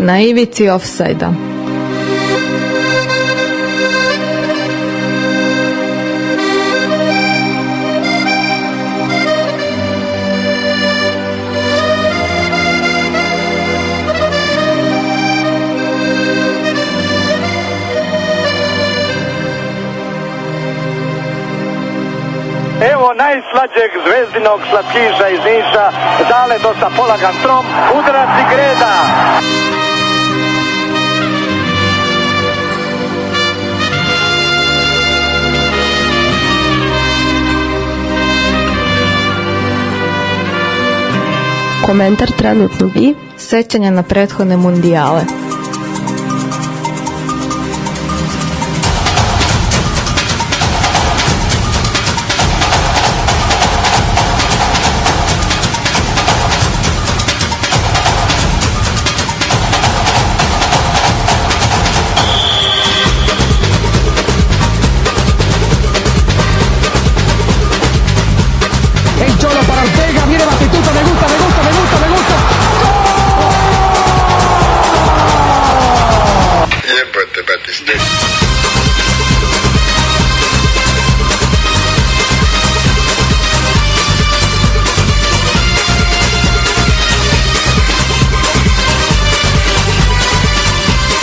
na ivici ofsajda. najslađeg zvezdinog slatkiša iz Niša, dale dosta polagan trom, udarac i greda. komentar trenutnog i sećanja na prethodne mundijale.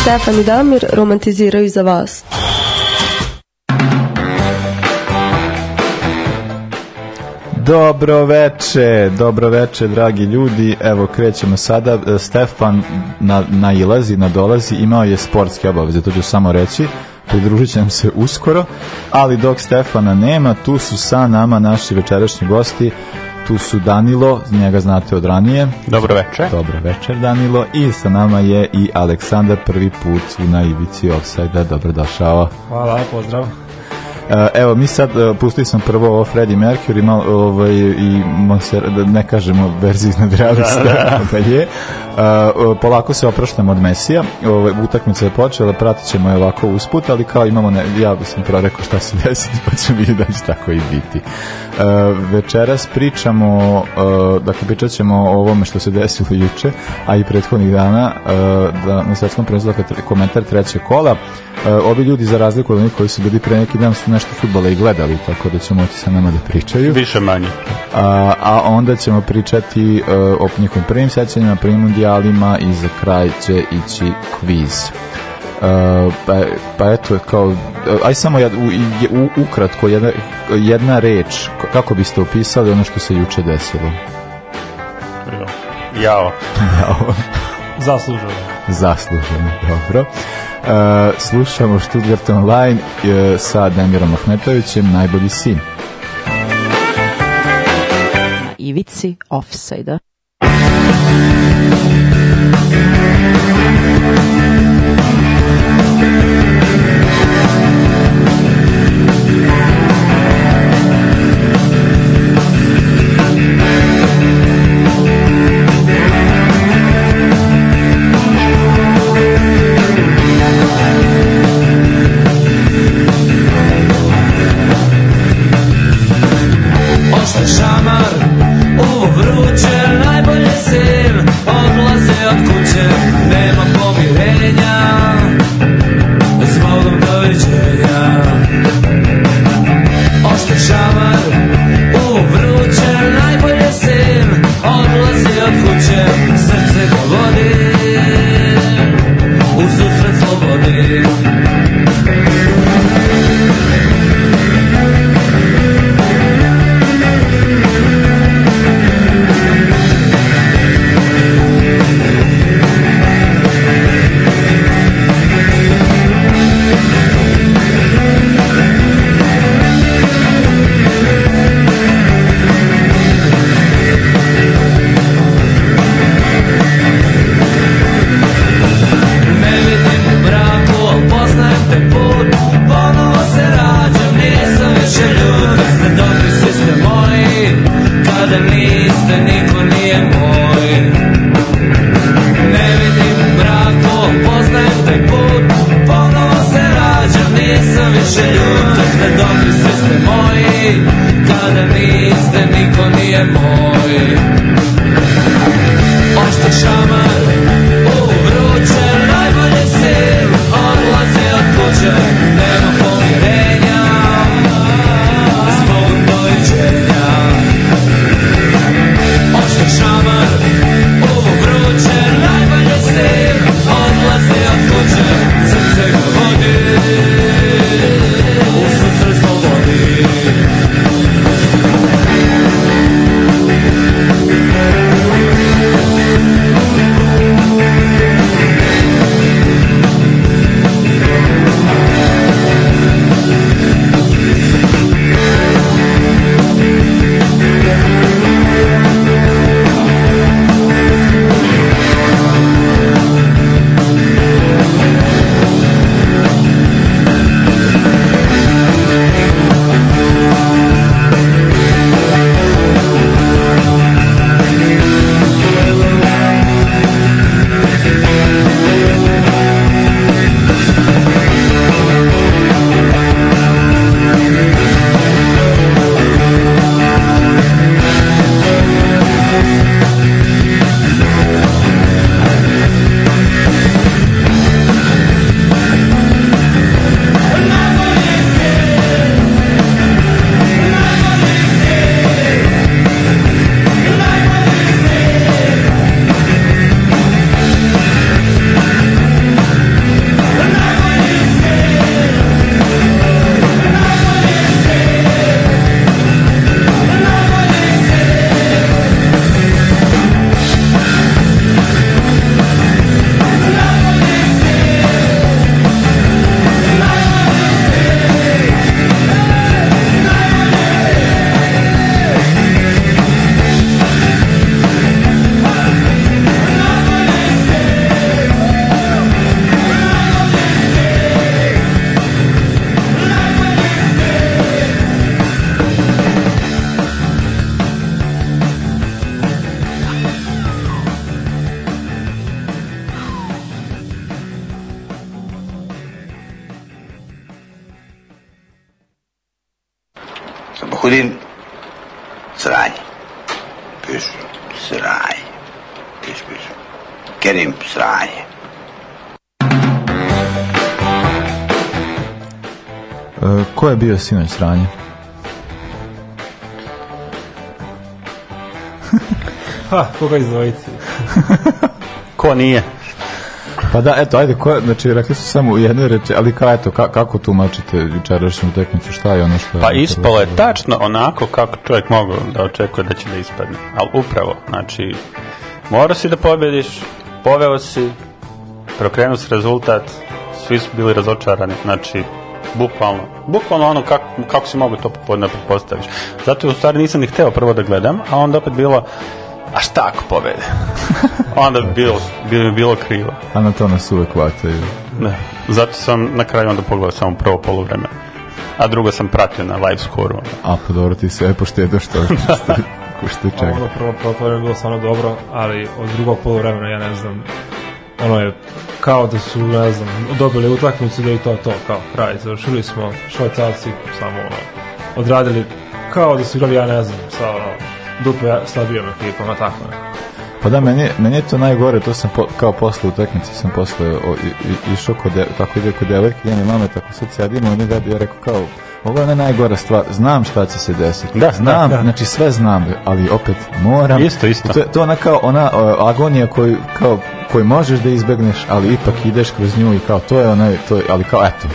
Stefan i Damir romantiziraju za vas. Dobro veče, dobro veče, dragi ljudi. Evo, krećemo sada. E, Stefan na, na ilazi, na dolazi, imao je sportske obaveze, to ću samo reći. Pridružit će nam se uskoro, ali dok Stefana nema, tu su sa nama naši večerašnji gosti, tu su Danilo, njega znate od ranije. Dobro večer. Dobro večer Danilo i sa nama je i Aleksandar prvi put u ivici Offside-a. Dobrodošao. Hvala, pozdrav. Eh, evo, mi sad, eh, pustili sam prvo ovo Freddie Mercury malo, ovaj, i Monser, da ne kažemo verziju iznad realista, da, da. da. da je. Uh, polako se opraštamo od Mesija, ovaj, utakmica je počela, pratit ćemo je ovako usput, ali kao imamo, ne, ja sam prvo rekao šta se desiti, pa ćemo vidjeti da će tako i biti. Uh, večeras pričamo, uh, dakle, pričat ćemo o ovome što se desilo juče, a i prethodnih dana, uh, da, na svetskom prvenstvu, dakle, komentar trećeg kola, uh, ovi ljudi, za razliku od onih koji su bili pre neki dan, su nešto futbala i gledali, tako da će moći sa nama da pričaju. Više manje. A, a onda ćemo pričati uh, o njihovim prvim sećanjima, prvim mundijalima i za kraj će ići kviz. Uh, pa, pa eto, kao, aj samo ja, u, u, ukratko, jedna, jedna reč, kako biste opisali ono što se juče desilo? Jao. Jao. Zasluženo. Zasluženo, dobro slušamo Stuttgart Online e, sa Demirom Ahmetovićem, najbolji sin. Na ivici offside moj Ostaćama Sranje. Piš, sranje. Piš, piš. Kerim, sranje. E, ko je bio sinoć sranje? ha, koga izdvojiti? ko nije? Pa da, eto, ajde, ko, znači, rekli su samo u jednoj reči, ali ka, eto, ka, kako tumačite jučerašnju utakmicu, šta je ono što Pa ispalo je tačno onako kako čovjek mogao da očekuje da će da ispadne, ali upravo, znači, morao si da pobediš, poveo si, prokrenuo si rezultat, svi su bili razočarani, znači, bukvalno, bukvalno ono kako, kako si mogu to popodne pretpostaviš. Zato u stvari nisam ni hteo prvo da gledam, a onda opet bilo, a šta ako pobede? onda bi bilo, bilo, bilo krivo. A na to nas uvek vataju. Ne, zato sam na kraju onda pogledao samo prvo polovreme. A drugo sam pratio na live score A pa dobro ti sve poštedo što što čega. Ono prvo polovreme bilo stvarno dobro, ali od drugog polovremena ja ne znam ono je kao da su, ne znam, dobili utakmicu da je to to, kao kraj, završili smo švajcarci, samo ono, odradili kao da su igrali, ja ne znam, sa ono, dupla slabijom ekipom, tako ne. Pa da, meni, meni je to najgore, to sam po, kao posle u tekmici sam posle o, išao kod, de, tako ide kod devojke, njene mame, tako sad sedimo, oni dadi, ja rekao kao, ovo je najgora stvar, znam šta će se desiti, da, da znam, da, da. znači sve znam, ali opet moram. Isto, isto. To to ona kao, ona o, agonija koju, kao, koju možeš da izbegneš, ali ipak ideš kroz nju i kao, to je onaj, to je, ali kao, eto,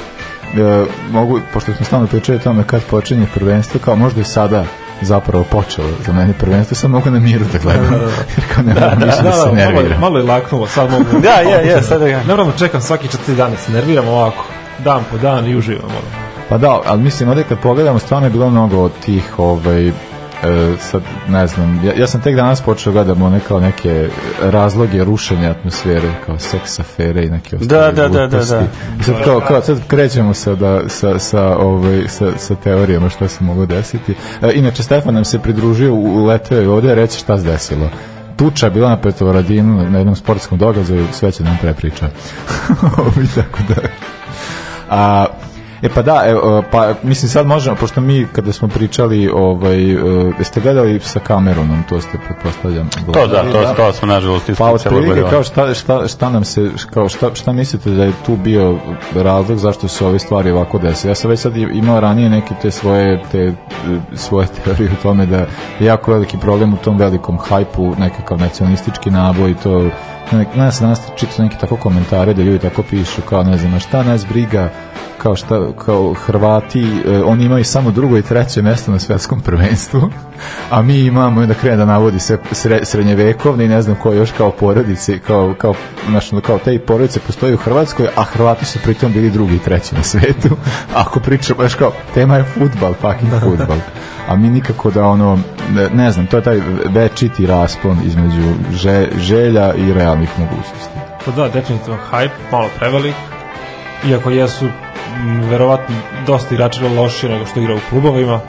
e, mogu, pošto smo stalno pričali o tome kad počinje prvenstvo, kao možda i sada zapravo počelo za mene prvenstvo, sam mogu na miru da gledam, da, da, da. jer kao ne moram da, više da, da, se nerviram. Malo, malo je laknulo, sad mogu. da, je, je, sad je. Ne moramo čekam svaki četiri dana, se nerviram ovako, dan po dan i uživam. Ono. Pa da, ali mislim, ovdje kad pogledamo, stvarno je bilo mnogo tih ovaj, E, sad, ne znam, ja, ja sam tek danas počeo gledam one kao neke razloge rušenja atmosfere, kao seks afere i neke ostale da, da, da, da, da. Sad, kao, kao, sad krećemo sa, da, sa, sa, ovaj, sa, sa teorijama što se moglo desiti. E, inače, Stefan nam se pridružio, uleteo je ovde, reći šta se desilo tuča bila na Petrovaradinu na jednom sportskom događaju, sve će da nam prepriča. tako da. A, E pa da, e, pa mislim sad možemo, pošto mi kada smo pričali, ovaj, e, jeste gledali sa Kamerunom, to ste pretpostavljam. To da, to, da. to smo nažalost Pa otprilike kao šta, šta, šta nam se, kao šta, šta mislite da je tu bio razlog zašto se ove stvari ovako desile? Ja sam već sad imao ranije neke te svoje, te, e, svoje teorije u tome da je jako veliki problem u tom velikom hajpu, nekakav nacionalistički naboj i to nas danas čitam neki tako komentare da ljudi tako pišu kao ne znam šta nas briga kao šta kao Hrvati eh, oni imaju samo drugo i treće mesto na svetskom prvenstvu a mi imamo da krene da navodi sve sre, srednjevekovne i ne znam koje još kao porodice, kao, kao, znači, kao te porodice postoji u Hrvatskoj, a Hrvati su pritom bili drugi i treći na svetu. Ako pričamo, baš kao, tema je futbal, fucking da, da. futbal. A mi nikako da ono, ne znam, to je taj večiti raspon između že, želja i realnih mogućnosti. Pa da, definitivno hype, malo prevelik, iako jesu verovatno dosta igrača lošije nego što igra u klubovima,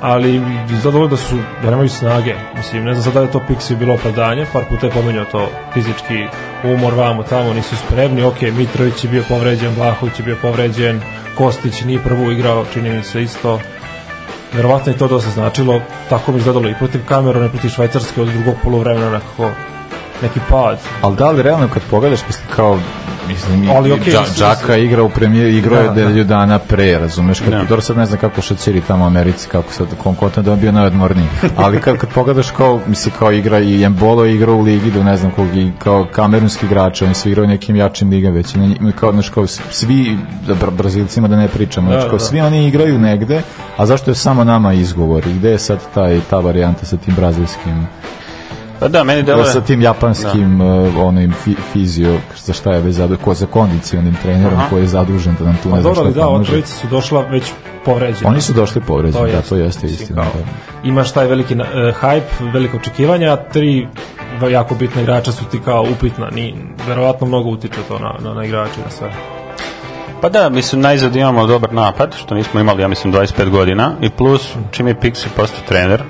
ali zadovoljno da su, da nemaju snage. Mislim, ne znam sad da je to Pixi bilo opravdanje, par puta je pomenuo to fizički umor vamo tamo, nisu spremni, ok, Mitrović je bio povređen, Vlahović je bio povređen, Kostić nije prvu igrao, čini mi se isto. Verovatno je to dosta značilo, tako mi izgledalo i protiv Kamerona i protiv Švajcarske od drugog polovremena nekako neki pad. Ali da li realno kad pogledaš, mislim, kao mislim, ali okay, dža, Džaka igra u premijer, igrao da, je delju da. dana pre, razumeš, kad no. Da. dobro sad ne znam kako šećiri tamo u Americi, kako sad konkotan da on bio najodmorniji, ali kad, kad pogledaš kao, misli, kao igra i Embolo igra u ligi, do ne znam kog, i kao kamerunski igrač, oni su igraju nekim jačim ligama već, i kao, znaš, kao svi, da, bra, Brazilcima da ne pričamo, da, znači, kao, da. svi oni igraju negde, a zašto je samo nama izgovor i gde je sad taj, ta varijanta sa tim brazilskim Pa da, meni deluje. Sa tim japanskim da. Uh, onim fi, fizio, za šta je već zadužen, ko za kondicionim trenerom Aha. koji je zadužen da nam tu pa ne znam šta da, ova trojica su došla već povređena. Oni su došli povređeni, to da, to jeste istina. Da. Imaš taj veliki uh, hype, velike očekivanja, tri jako bitna igrača su ti kao upitna, ni, verovatno mnogo utiče to na, na, na igrače, na sve. Pa da, mislim, najzad imamo dobar napad, što nismo imali, ja mislim, 25 godina, i plus, čim je Pixi postao trener,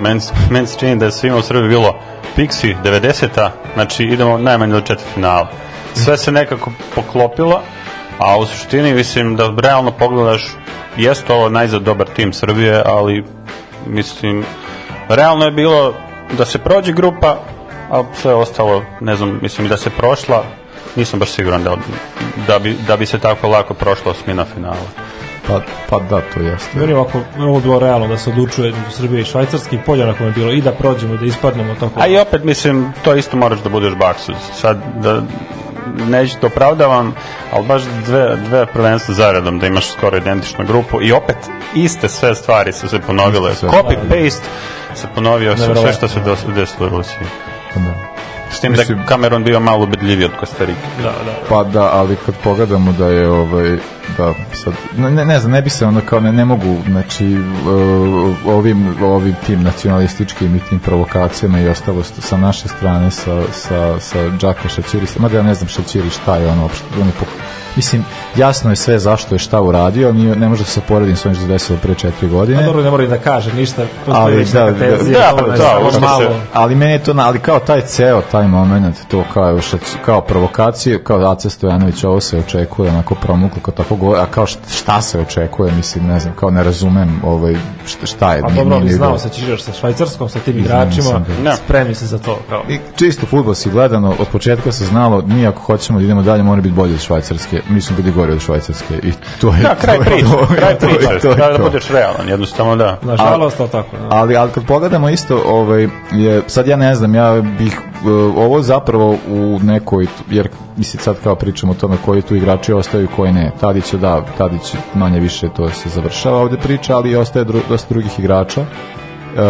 men, men se čini da je svima u Srbiji bilo Pixi 90-a, znači idemo najmanje do četvrtfinala. Sve se nekako poklopilo, a u suštini mislim da realno pogledaš jeste ovo najzad dobar tim Srbije, ali mislim realno je bilo da se prođe grupa, a sve ostalo, ne znam, mislim da se prošla, nisam baš siguran da, da, bi, da bi se tako lako prošlo osmina finala. Pa, pa da, to jeste. Verujem ako ovo bilo realno da se odlučuje između Srbije i Švajcarski polje onako je bilo i da prođemo i da ispadnemo tako. A i opet mislim, to isto moraš da budeš baksuz. Sad, da, neću to da opravdavam, ali baš dve, dve prvenstva zaredom da imaš skoro identičnu grupu i opet iste sve stvari su se ponovile. Copy-paste da. se ponovio sve što se desilo u Rusiji. Pa da. S tim da Mislim, da je Cameron bio malo ubedljiviji od Kostarike. Da, da, da. Pa da, ali kad pogledamo da je ovaj da sad ne ne znam ne bi se onda kao ne, ne mogu znači eh, ovim ovim tim nacionalističkim i tim provokacijama i ostalo sa naše strane sa sa sa Džaka Šećirisa, mada ja ne znam Šećiri šta je ono uopšte, on je Mislim, jasno je sve zašto je šta uradio, nije, ne može da se poredim s onim što se desilo pre četiri godine. A dobro, ne moram da kaže ništa, ali, da, da, tenzija, da, da, da, malo. Se, ali meni je to, ali kao taj ceo, taj moment, to kao, kao provokacije, kao Ace Stojanović, ovo se očekuje, onako promuklo, kao tako govori, a kao šta se očekuje, mislim, ne znam, kao ne razumem ovaj, šta, šta je. A pa dobro, ali znao se ćeš sa Švajcarskom, sa tim igračima, da da. spremi se za to. Kao. I čisto futbol si gledano, od početka se znalo, mi ako hoćemo da idemo dalje, mora biti bolje od Švajcarske mislim, da je gore od Švajcarske. I to je, da, kraj priče, kraj priče, to, da, da budeš realan, jednostavno da. Nažalost, to tako. Da. Ali, ali kad pogledamo isto, ovaj, je, sad ja ne znam, ja bih eh, ovo zapravo u nekoj, jer mislim sad kao pričamo o tome koji tu igrači ostaju, koji ne. Tadić je da, Tadić manje više to se završava ovde priča, ali ostaje dru, dosta drugih igrača Uh,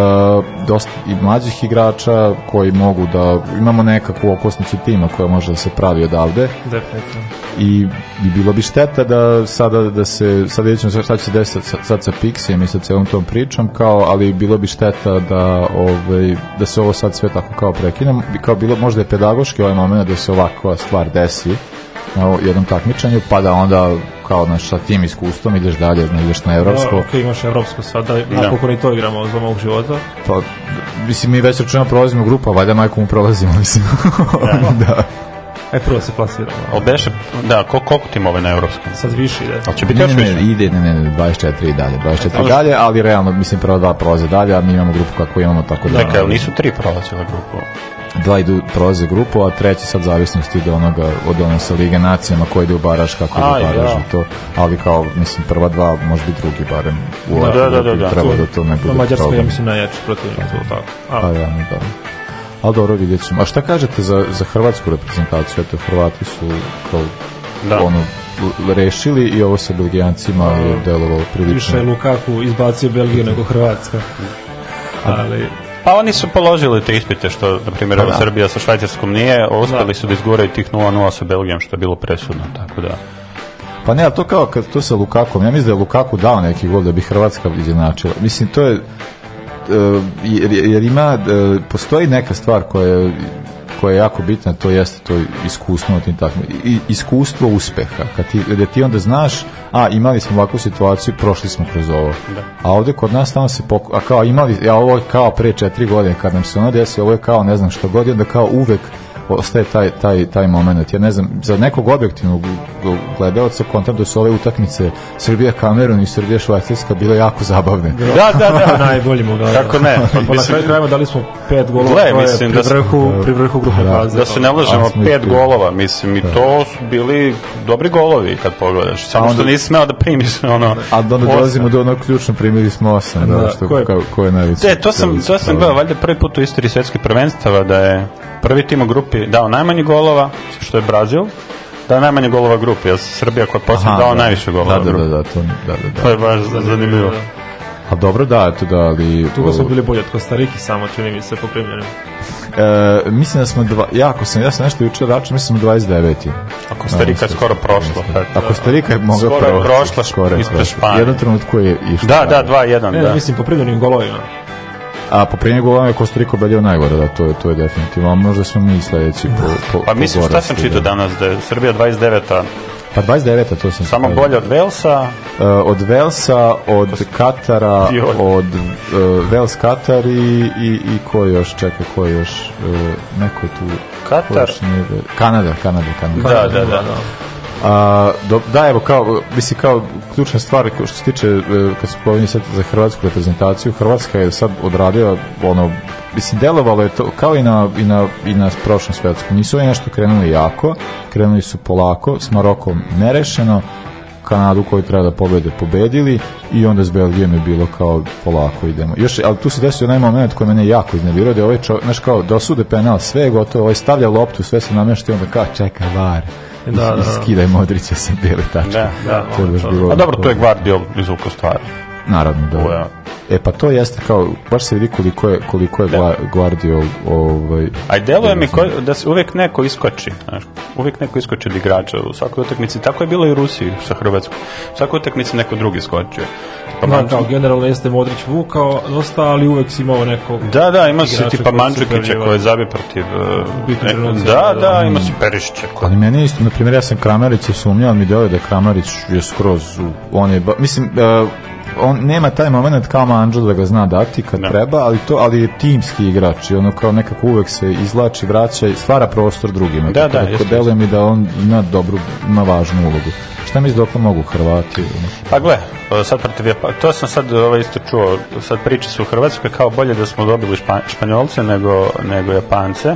dosta i mlađih igrača koji mogu da imamo nekakvu okosnicu tima koja može da se pravi odavde. Definitivno. I, i bilo bi šteta da sada da se sad vidjet šta će se desiti sa, sad sa Pixijem i sa celom tom pričom kao, ali bilo bi šteta da ovaj, da se ovo sad sve tako kao prekinem kao bilo možda je pedagoški ovaj momenat da se ovakva stvar desi na jednom takmičenju, pa da onda kao naš, sa tim iskustvom ideš dalje, na ideš na evropsko. No, da, okay, imaš evropsko sada, da. napokon i to igramo za mog života. Pa, mislim, mi već računamo prolazimo grupa, valjda majkom prolazimo, mislim. da. da. E, prvo se plasira. Da. Ali da, ko, koliko ove na evropskom? Sad više ide. Da. Ali će biti ne, još više? ide, ne, ne, 24 i dalje, 24 ali, dalje, ali realno, mislim, prva dva prolaze dalje, a mi imamo grupu kako imamo, tako da... Neka, ali nisu tri prolazila grupu? dva idu prolaze grupu, a treći sad zavisnosti ide onoga od onog sa Lige nacijama ko ide u baraž, kako ide u baraž da. i to, ali kao, mislim, prva dva, možda i drugi barem u da, da, da, da, treba da to ne bude problem. Mađarska je, mislim, najjače protiv, to tako. Pa, ja, da, da ali dobro vidjet ćemo. A šta kažete za, za hrvatsku reprezentaciju? Eto, Hrvati su to, da. ono, rešili i ovo sa Belgijancima je da. delovalo prilično. Više je Lukaku izbacio Belgiju nego Hrvatska. Ali, pa oni su položili te ispite što, na primjer, pa da. Srbija sa Švajcarskom nije, uspjeli da. su da izguraju tih 0-0 sa Belgijom, što je bilo presudno, tako da... Pa ne, ali to kao kad to sa Lukakom, ja mislim da je Lukaku dao neki gol da bi Hrvatska izjednačila. Mislim, to je, E, jer, jer ima, e, postoji neka stvar koja je koja je jako bitna, to jeste to iskustvo na tim takmičenjima. Iskustvo uspeha. Kad ti, da ti onda znaš, a imali smo ovakvu situaciju, prošli smo kroz ovo. Da. A ovde kod nas tamo se poku... a kao imali, ja ovo je kao pre četiri godine kad nam se ono desi, ovo je kao ne znam što god, onda kao uvek ostaje taj, taj, taj moment. Ja ne znam, za nekog objektivnog gledalca kontam da su ove utakmice Srbija Kamerun i Srbija Švajcarska bile jako zabavne. Da, da, da, najbolji mu Kako ne? Pa, na kraju krajeva dali smo pet golova Gle, mislim, da pri, vrhu, da, pri vrhu grupe da, faze. Da se ne lažemo, pet i, golova, mislim, i da. to su bili dobri golovi kad pogledaš. Samo onda, što nisi smeo da primiš ono... A onda dolazimo do onog ključno primili smo osam, da, da što, ko, je, ko, je najveći. E, to sam, to sam gledao, valjda prvi put u istoriji svetskih prvenstava da je prvi tim u grupi dao najmanje golova, što je Brazil, da je najmanje golova grupi, jer Srbija koja posljedno dao da, najviše golova da, da, da, da, to, da, da, da. to je baš zanimljivo. Da, da, A dobro da, eto da, ali... Tugo smo bili bolje od Kostariki samo, čini mi se, po E, mislim da smo, dva, ja, ako sam, ja sam nešto jučer račun, mislim da 29. A Kostarika je skoro prošla. A Kostarika je mogla prošla. Skoro je prošla, ispred Španije. Jedan trenutku je išla. Da, da, 2-1, da. Ne, mislim, po primjerim golovima. A po pa pre nego je ovaj Kostarika bedio najgore, da, to je, to je definitivno. A možda smo mi sledeći po, po, Pa po mislim, šta sam čitao da. danas, da je Srbija 29. a Pa 29. to sam... Samo bolje od Velsa? Uh, od Velsa, od Katara, od uh, Vels Katar i, i, i ko još, čeka, ko još, uh, neko tu... Katar? Nije, Kanada, Kanada, Kanada. Da, da, da. da. da. A, do, da, evo, kao, mislim, kao ključna stvar što se tiče, e, kad se povinje sad za hrvatsku reprezentaciju, Hrvatska je sad odradila, ono, mislim, delovalo je to kao i na, i na, i na prošlom svetsku. Nisu oni nešto krenuli jako, krenuli su polako, s Marokom nerešeno, Kanadu koju treba da pobede pobedili i onda s Belgijom je bilo kao polako idemo. Još, ali tu se desio onaj moment koji mene jako iznervirao da je ovaj čovjek, znaš kao, da osude penal, sve je gotovo, ovaj stavlja loptu, sve se namješta i onda kao, čeka, var Da, da, da. skidaj Modrića sa bele tačke. Da, da. To je to. Bilo, A dobro, to je Guardiol izvukao stvari. Naravno, da. Uja. E pa to jeste kao, baš se vidi koliko je, koliko je da. Guardiol ovaj... Aj deluje mi ko, da se uvek neko iskoči, znaš, uvek neko iskoči od igrača u svakoj utakmici, tako je bilo i u Rusiji sa Hrvatskom, u svakoj utakmici neko drugi skočio. Pa da, kao da, generalno jeste Modrić vukao dosta, ali uvek si imao neko da, da, ima si tipa Mandžukića koji je zabi protiv uh, da, da, ima si Perišića ali meni isto, na primjer ja sam Kramarića sumnjao, ali mi deluje da Kramarić je skroz U, on je, mislim, e, on nema taj moment kao Manđo da ga zna dati kad ne. Da. treba, ali to ali je timski igrač i ono kao nekako uvek se izlači, vraća i stvara prostor drugima. Da, da, da tako deluje mi da on ima dobru, ima važnu ulogu. Šta mi dokle mogu Hrvati? Pa gle, sad protiv pa to sam sad ovaj isto čuo, sad priče se u Hrvatskoj kao bolje da smo dobili špan, Španjolce nego, nego Japance,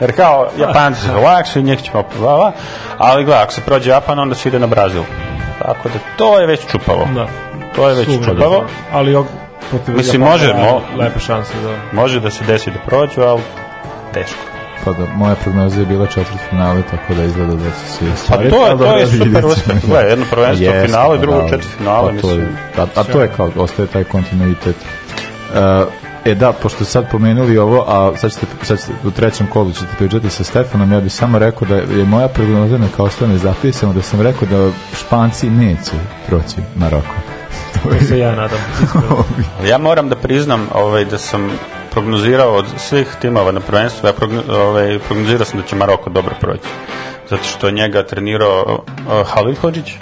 jer kao Japanci su lakši, njih ćemo povala, ali gle, ako se prođe Japan, onda se ide na Brazil. Tako da to je već čupavo. Da to je već čudavo. Da. Ali ok, Mislim, može, mo, lepe šanse da... Može da se desi da prođu, ali teško. Pa da, moja prognoza je bila četvrt finale, tako da izgleda da će se pa ostvariti. Pa to, je, to je super uspeh. Gle, jedno prvenstvo yes, finale, drugo da, četvrt finale, pa mislim. To je, a, a to je kao, ostaje taj kontinuitet. Uh, E da, pošto sad pomenuli ovo, a sad ćete, sad ćete u trećem kolu ćete pričati sa Stefanom, ja bih samo rekao da je moja prognoza neka ostane zapisano, da sam rekao da Španci neće proći Maroko. Ovaj. se ja nadam. ja moram da priznam ovaj, da sam prognozirao od svih timova na prvenstvu, ja ovaj, prognozirao sam da će Maroko dobro proći. Zato što njega trenirao uh, Halil Hođić,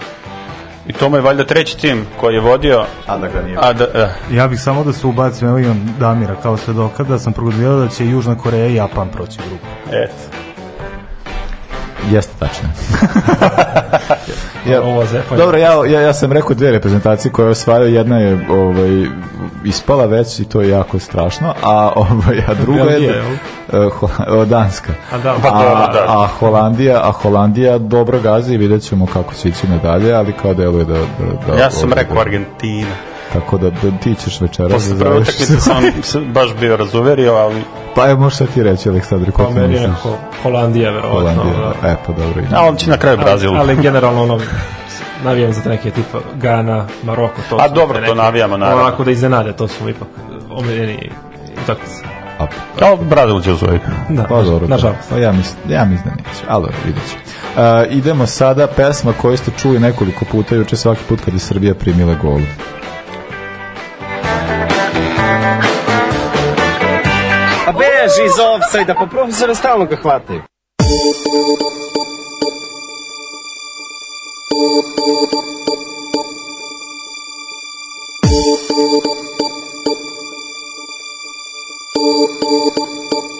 I to mu je valjda treći tim koji je vodio. A da ga nije. A da, eh. Ja bih samo da se ubacim, evo imam Damira kao svedoka, da sam progodio da će Južna Koreja i Japan proći grupu. Eto. Jeste tačno. ja, dobro, ja, ja, ja sam rekao dve reprezentacije koje osvajaju, jedna je ovaj, ispala već i to je jako strašno, a, ovaj, a druga je uh, Danska. A, da, a, pa da. a, Holandija, a Holandija dobro gazi i vidjet ćemo kako će ići nadalje, ali kao deluje da... da, da ja sam ovaj, rekao da- Argentina. Tako da, da ti ćeš večeras... Posle da prve utakmice sam baš bio razuverio, ali... Pa je, možeš ti reći, Aleksandar, ko ti misliš? Holandija, verovatno. Holandija, da. e, pa dobro. A on će na kraju Brazilu. Ali, ali generalno, ono, navijam za neke tipa Gana, Maroko, to A dobro, to navijamo, naravno. Onako da iznenade, to su ipak omiljeni utakmice. A, a, Brazil će osvojiti. Da, pa dobro. Nažalost. Pa, pa ja mislim, ja mislim da neće, ali dobro, vidjet ću. Uh, idemo sada, pesma koju ste čuli nekoliko puta, juče svaki put kad je Srbija primila gol. майже із офсайда. Попробуй за розталника хвати. Thank you.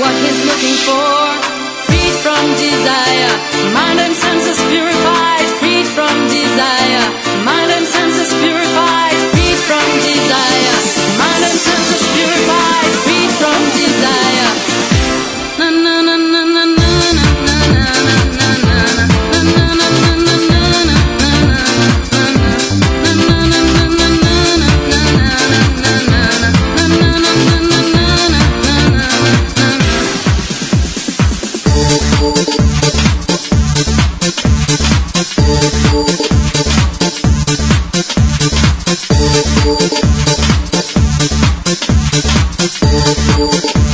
what he's looking for. Freed from desire, mind and senses purified. Freed from desire, mind and senses purified. Freed from desire. Thank you.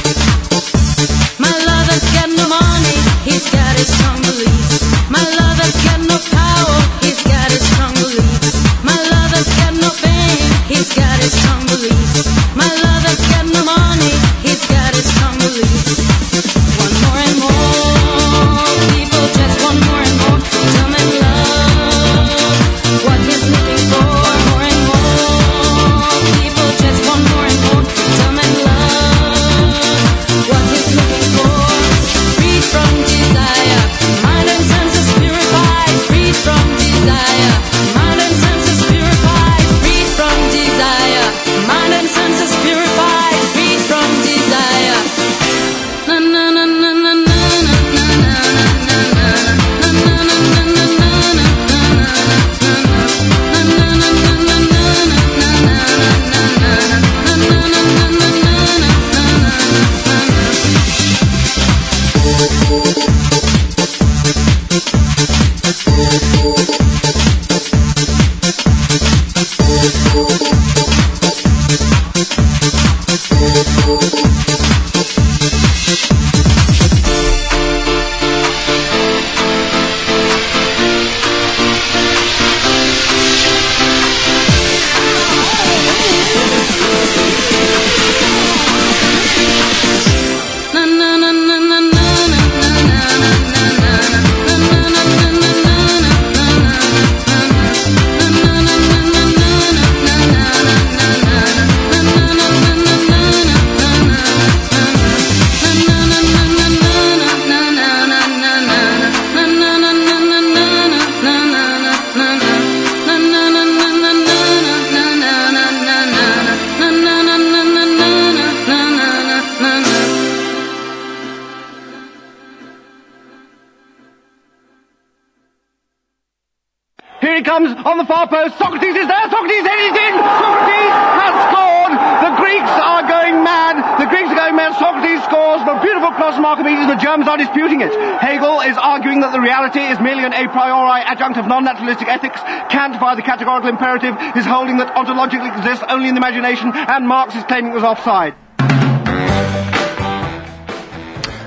adjunct of non-naturalistic ethics, Kant, via the categorical imperative, is holding that ontologically exists only in the imagination, and Marx is claiming it was offside.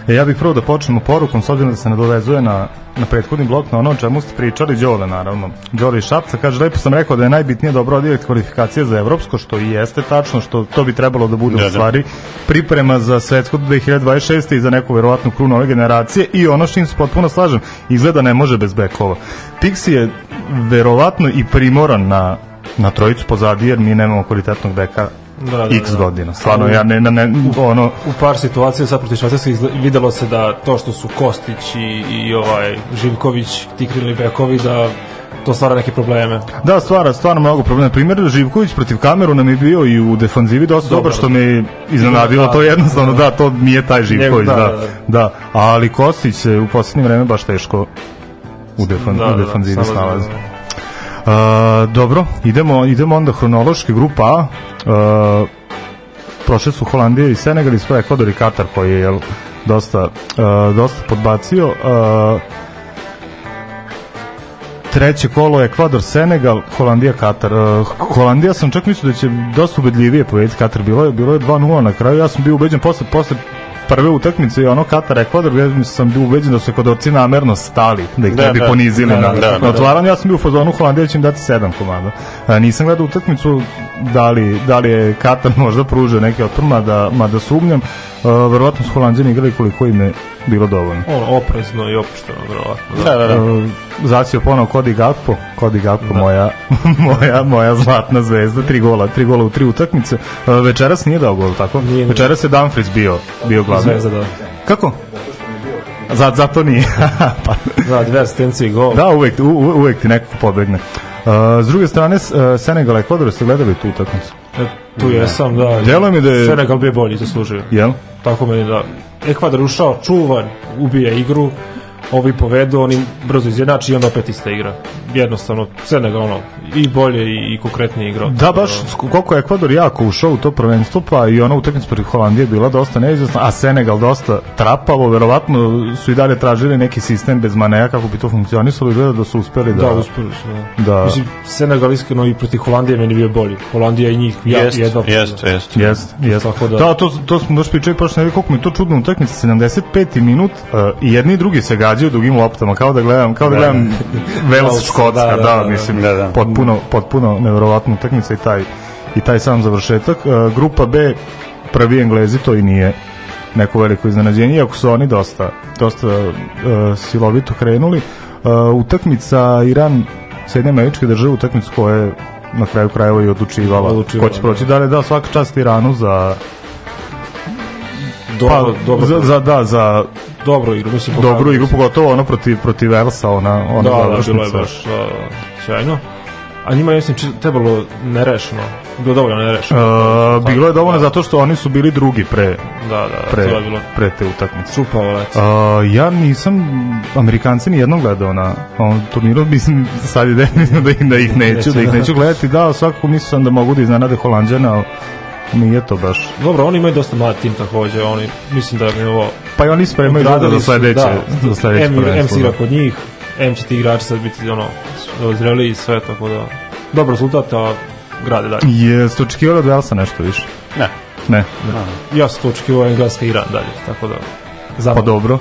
E, ja bih prvo da počnemo porukom, s obzirom da se nadovezuje na, na prethodni blok, na ono o čemu ste pričali, Đole naravno. Đole iz Šapca kaže, lepo sam rekao da je najbitnije da obrodi kvalifikacije za evropsko, što i jeste tačno, što to bi trebalo da bude da, u da. stvari da. priprema za svetsko 2026. i za neku verovatnu krunu nove generacije i ono što im se potpuno slažem, izgleda ne može bez bekova. Pixi je verovatno i primoran na na trojicu pozadi jer mi nemamo kvalitetnog beka da, da, x da. godina. Stvarno, ja ne, ne, ono... U par situacija sad protiv Švajcarske videlo se da to što su Kostić i, i ovaj Živković, ti krilni bekovi, da to stvara neke probleme. Da, stvara stvarno mnogo problema. Primjer, Živković protiv kameru nam je bio i u defanzivi dosta dobro, dobar što me iznenadilo. Da, to je jednostavno, da, da, to nije taj Živković. Da, da, da, da, da. Ali Kostić se u posljednje vreme baš teško u, defan, da, u da, defanzivi da, snalazi. Da, da. E, dobro, idemo, idemo onda hronološki grupa A. Uh, prošle su Holandija i Senegal i svoje Ekvador i Katar koji je jel, dosta, e, dosta podbacio. Uh, treće kolo Ekvador Senegal Holandija Katar uh, Holandija sam čak mislio da će dosta ubedljivije pobediti Katar bilo je bilo je 2:0 na kraju ja sam bio ubeđen posle posle prve utakmice i ono Katar Ekvador, da ja sam bio ubeđen da su Ekvadorci namerno stali, da ih da, bi da, ponizili da, na, da, da, na da. otvaranju. Ja sam bio u fazonu Holandija će im dati sedam komada. A, e, nisam gledao utakmicu da li, da li je Katar možda pružio neke otpor, da, mada sumnjam. Uh, verovatno su Holandjani igrali koliko im je bilo dovoljno. O, oprezno i opušteno, vjerovatno. Da, da, da. da. E, zasio ponovo Kodi Gakpo, Kodi Gakpo, da. moja, moja, moja zlatna zvezda, tri gola, tri gola u tri utakmice. E, večeras nije dao gol, tako? Nije, Večeras je Dumfries bio, bio glavni. Zvezda, da. Kako? Zato, zato nije. pa. Da, dve asistencije i gol. Da, uvek, u, uvek ti nekako pobegne. Uh, s druge strane, uh, Senegal Ekvador, ste gledali tu utakmicu? E, tu jesam, da. Delo mi da je... Senegal bio bolji, zaslužio. Jel? tako meni da Ekvador ušao, čuva, ubija igru, ovi povedu, oni brzo izjednači i onda opet ista igra. Jednostavno, Senegal ono, i bolje i, i konkretnije igra. Da, baš koliko je Ekvador jako ušao u to prvenstvo, pa i ona utakmica protiv Holandije bila dosta neizvesna, a Senegal dosta trapavo, verovatno su i dalje tražili neki sistem bez maneja kako bi to funkcionisalo i gleda da su uspeli da... Da, uspeli su, da. da. Mislim, Senegal iskreno i protiv Holandije meni bio bolji. Holandija i njih ja, jest, jedva... Jest, jest, jest, jest. Tako da... da to, to smo došli pričali, pa što ne vi koliko mi to čudno utakmica, 75. minut uh, i jedni i drugi se gađaju gađaju dugim loptama, kao da gledam, kao da, da gledam da. Vels Škotska, da, da, da, da, mislim, da, da. potpuno, potpuno nevjerovatna utakmica i taj, i taj sam završetak. Uh, grupa B, prvi Englezi, to i nije neko veliko iznenađenje, iako su oni dosta, dosta uh, silovito krenuli. Uh, utakmica Iran Sjedinje američke države utakmicu koja je na kraju krajeva i odlučivala, odlučivala ko će proći. Da, da, svaka čast Iranu za Pa, dobro, dobro za, za, da, za dobro igru mislim. pokazali. Dobru igru, pogotovo ona protiv, protiv Elsa, ona, ona da, da, bilo je baš da, sjajno. A njima je, mislim, trebalo nerešeno. Bilo dovoljno nerešeno. E, uh, bilo je dovoljno da. zato što oni su bili drugi pre, da, da, da pre, je bilo. pre te utakmice. Čupa e, ja nisam Amerikanci ni jednom gledao na ovom turniru, mislim, sad je definitivno da, da ih neću, da ih neću gledati. Da, svakako mislio sam da mogu da iznenade Holandjana, ali Nije to baš. Dobro, oni imaju dosta mlad tim takođe, oni mislim da je ovo Pa i oni spremaju da za sledeće, da, za sledeće M, M igra da. kod njih, M će ti igrači sad biti ono zreli i sve tako da dobar rezultat, a grade dalje. Jeste očekivali od Velsa nešto više? Ne. Ne. ne. Ja sam to očekivao Engleska Iran dalje, tako da... Zapravo. Pa dobro.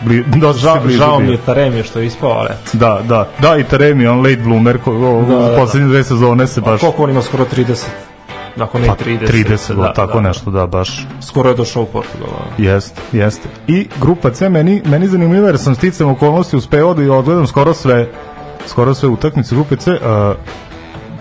Bli, dosta žao, blizu žao mi je Taremi što je ispao, ali Da, da. Da, i Taremi, on late bloomer, ko, o, da, da, da. poslednje dve sezone se baš... A koliko on ima skoro 30? Dakle, ne pa, 30. E 30 da, tako da, nešto, da, baš. Skoro je došao u Portugal. Da. Jeste, jeste. I grupa C, meni, meni zanimljiva jer sam sticam okolnosti uspeo da odgledam skoro sve skoro sve utakmice grupe C. Uh,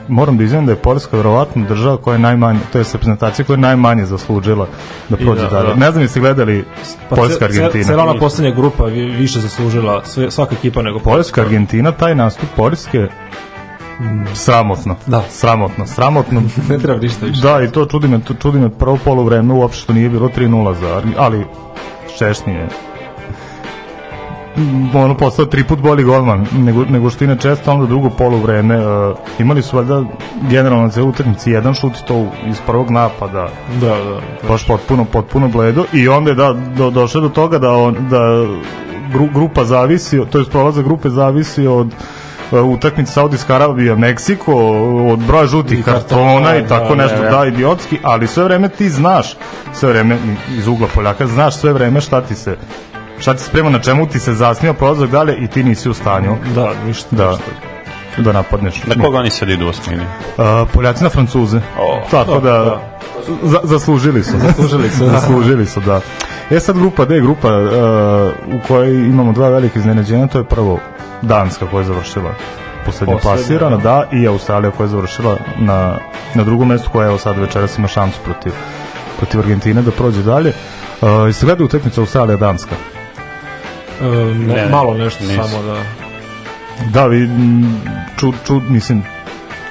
moram da izvijem da je Poljska verovatno država koja je najmanje, to je reprezentacija koja je najmanje zaslužila da prođe da, dalje. Da. Ne znam jeste gledali pa Poljska Argentina. Cijela ona poslednja grupa više zaslužila sve, svaka ekipa nego Poljska. Poljska Argentina, taj nastup Poljske sramotno. Da. Sramotno, sramotno. ne treba ništa više. Da, i to čudi me, to čudi me prvo polu vreme, uopšte što nije bilo 3-0 za, ali Češnije mm, ono postao tri put bolji golman nego, nego što inače često, onda drugo polu vreme uh, imali su valjda generalno za utakmici jedan šut to iz prvog napada da, da, da, baš potpuno, potpuno bledo i onda je da, do, došlo do toga da, on, da gru, grupa zavisi to je prolaza grupe zavisi od Uh, utakmica Saudijska Arabija, Meksiko, uh, od broja žutih I kartona i da, tako da, nešto, da, da, idiotski, ali sve vreme ti znaš, sve vreme iz ugla Poljaka, znaš sve vreme šta ti se šta ti sprema, na čemu ti se zasnio prozor dalje i ti nisi u stanju. Da, ništa. Da. Ništa da napadneš. Na koga oni sad idu osmini? Uh, Poljaci na Francuze. Oh, Tako da, da. Za, zaslužili su. zaslužili su, da. zaslužili su, da. E sad grupa D, grupa uh, u kojoj imamo dva velike iznenađenja, to je prvo Danska koja je završila poslednje plasirana, da, i Australija koja je završila na, na drugom mestu, koja evo sad večeras ima šansu protiv, protiv Argentine da prođe dalje. Uh, jeste gledali utakmicu Australija-Danska? Um, ne, malo nešto nisam. samo da... Da, vi, ču, ču, mislim,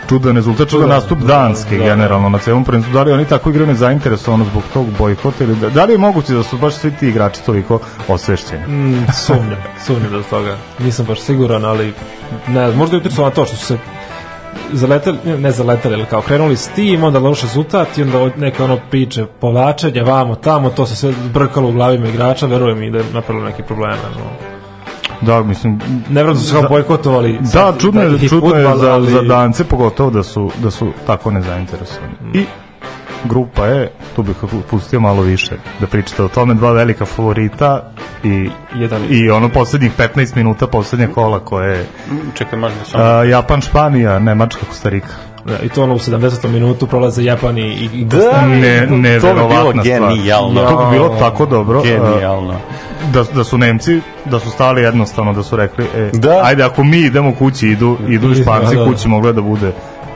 Da čudan rezultat, čudan nastup da, Danske da, generalno na celom prvenstvu. Da li oni tako igraju nezainteresovano zbog tog bojkota ili da, da li je moguće da su baš svi ti igrači toliko osvešćeni? Mm, sumnjam, sumnjam da toga. Nisam baš siguran, ali ne, možda je uticalo na to što su se zaletali, ne zaletali, ali kao krenuli s tim, onda loš rezultat i onda neke ono priče povlačenje vamo, tamo, to se sve brkalo u glavima igrača, verujem i da je napravilo neke probleme. No. Da, mislim, nevjerojatno su kao bojkotovali. Da, čudno je, da, čudno je za, za dance, pogotovo da su, da su tako nezainteresovani. Mm. I grupa je, tu bih pustio malo više da pričate o tome, dva velika favorita i, Jedan, i ono poslednjih 15 minuta, poslednje kola koje je... Mm, čekaj, možda samo... Japan, Španija, Nemačka, Kostarika. Da, I to ono u 70. minutu prolaze Japan i, i da, ne, ne, to bi bilo genijalno. Ja, to bi bilo tako dobro. Genijalno. Da, da su Nemci, da su stali jednostavno, da su rekli, e, da. ajde ako mi idemo kući, idu, da, idu da, Španci da, da. kući, moglo da bude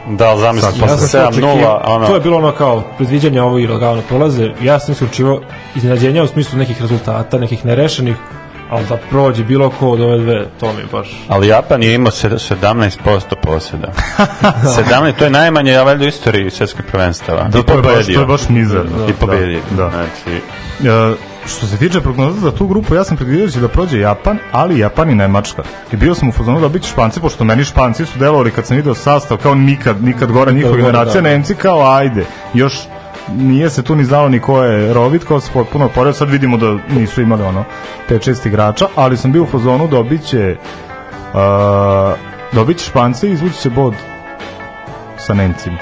Da, ali zamisli, posle pa 7 nula, ono... To je bilo ono kao predviđanje ovo i lagano prolaze. Ja sam se isključivo iznenađenja u smislu nekih rezultata, nekih nerešenih ali da prođe bilo ko od ove dve, to mi baš... Ali Japan je imao 17% poseda. 17, to je najmanje, ja valjda, u istoriji svjetskih prvenstava. Da, I to, je baš, to je baš mizerno. Da, I pobedio. Da, da. Znači... E, što se tiče prognoza za tu grupu, ja sam predvidio da, da prođe Japan, ali Japan i Nemačka. I bio sam u fazonu da biti Španci, pošto meni Španci su delovali kad sam video sastav, kao nikad, nikad gore da, njihova da, generacija, Nemci kao ajde, još nije se tu ni znalo ni ko je Rovit, ko se potpuno oporavio, sad vidimo da nisu imali ono te 6 igrača, ali sam bio u fazonu dobit će uh, dobit će Špance i izvući će bod sa Nemcima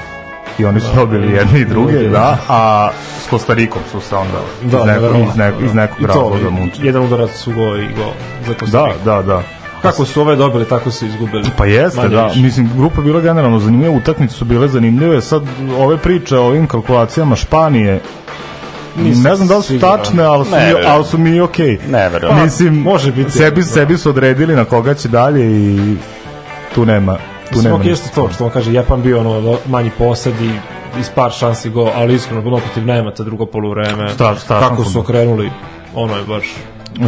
i oni su da, dobili da, jedni i da, druge, da, a s Kostarikom su se onda da, iz, neko, iz, neko, iz nekog razloga mučili. Jedan udarac su go i go za Kostariku. Da, da, da. Kako su ove dobili, tako su izgubili. Pa jeste, Manje da. Više. Mislim, grupa bila generalno zanimljiva, utakmice su bile zanimljive. Sad ove priče o ovim kalkulacijama Španije, Nisam ne znam da li su siguran. tačne, ali su, mi, ali su mi okej. Okay. Ne verujem. Pa, Mislim, može biti. Sebi, sebi su odredili na koga će dalje i tu nema. Tu nema. Okej, što to, što on kaže, Japan bio ono manji posad i iz par šansi go, ali iskreno, bilo protiv nema drugo poluvreme. Strašno, strašno. Kako su okrenuli, ono je baš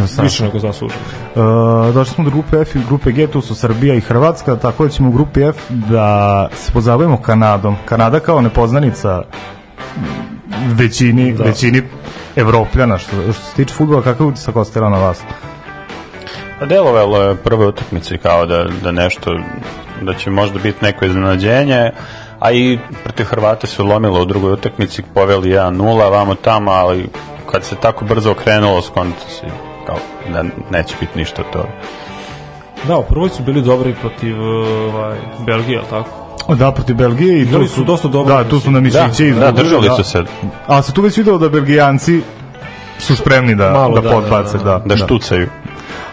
Sam. više nego zasluženo. E, došli smo do grupe F i grupe G, tu su Srbija i Hrvatska, tako da ćemo u grupi F da se pozabavimo Kanadom. Kanada kao nepoznanica većini, da. većini Evropljana, što, što se tiče futbola, kakav utisak ostala na vas? Pa delovalo je prve utakmice kao da, da nešto, da će možda biti neko iznenađenje, a i protiv Hrvata se lomilo u drugoj utakmici, poveli 1-0, vamo tamo, ali kad se tako brzo okrenulo, skonto se kao da neće biti ništa od toga. Da, u prvoj su bili dobri protiv e, ovaj, Belgije, ali tako? Da, protiv Belgije i tu su, dosta dobro. Da, tu su nam i da, da, da, držali da. su se. Ali se tu već videlo da Belgijanci su spremni da, Malo, da, da, da podbace. Da, da, da, da. da štucaju.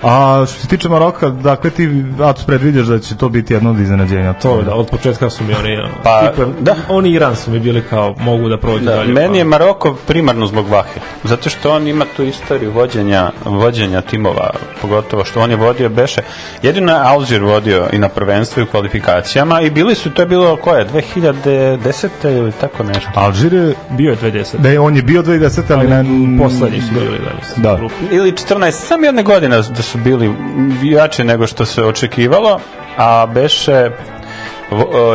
A što se tiče Maroka, dakle ti Atos predviđaš da će to biti jedno od iznenađenja. To da, da, od početka su mi oni pa, tipa, da. oni Iran su mi bili kao mogu da prođu da, dalje. Meni pa. je Maroko primarno zbog Vahe, zato što on ima tu istoriju vođenja, vođenja timova, pogotovo što on je vodio Beše. Jedino je Alžir vodio i na prvenstvu i u kvalifikacijama i bili su, to je bilo koje, 2010. ili tako nešto. Alžir je bio 2010. Da je, on je bio 2010, ali, ali na... Poslednji su bili, da, da. Grupi. Ili 14, sam jedne godine da su bili jače nego što se očekivalo, a beše e,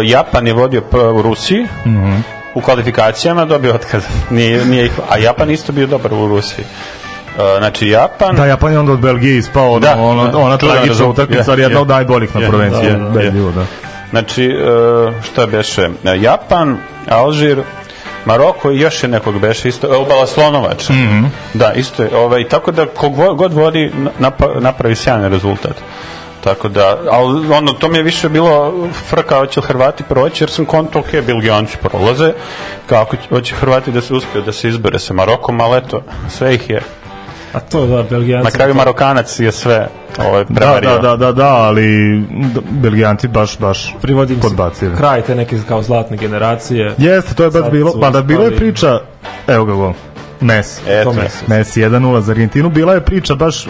Japan je vodio u Rusiji, mm -hmm. u kvalifikacijama dobio otkaz. Nije, nije ih, a Japan isto bio dobar u Rusiji. E, znači Japan... Da, Japan je onda od Belgije ispao da, ono, ona, ona tragična utakmica, ali jedna od najboljih na provenciji. Da, da, da. Znači, e, šta beše? Japan, Alžir, Maroko i još je nekog beše isto, e, obala Slonovača. Mm -hmm. Da, isto je. Ovaj, tako da kog god vodi napa, napravi sjajan rezultat. Tako da, ali ono, to mi je više bilo frka, hoće li Hrvati proći, jer sam konto, ok, Belgijanci prolaze, kako hoće Hrvati da se uspiju da se izbere sa Marokom, ali eto, sve ih je A to da, Belgijanci... Na kraju Marokanac je sve ovaj, prevario. Da, da, da, da, ali Belgijanci baš, baš Privodim podbacili. kraj te neke kao zlatne generacije. Jeste, to je baš bilo, pa da bilo je priča, evo ga gol, Messi. Eto, Messi. Messi 1-0 za Argentinu. Bila je priča baš,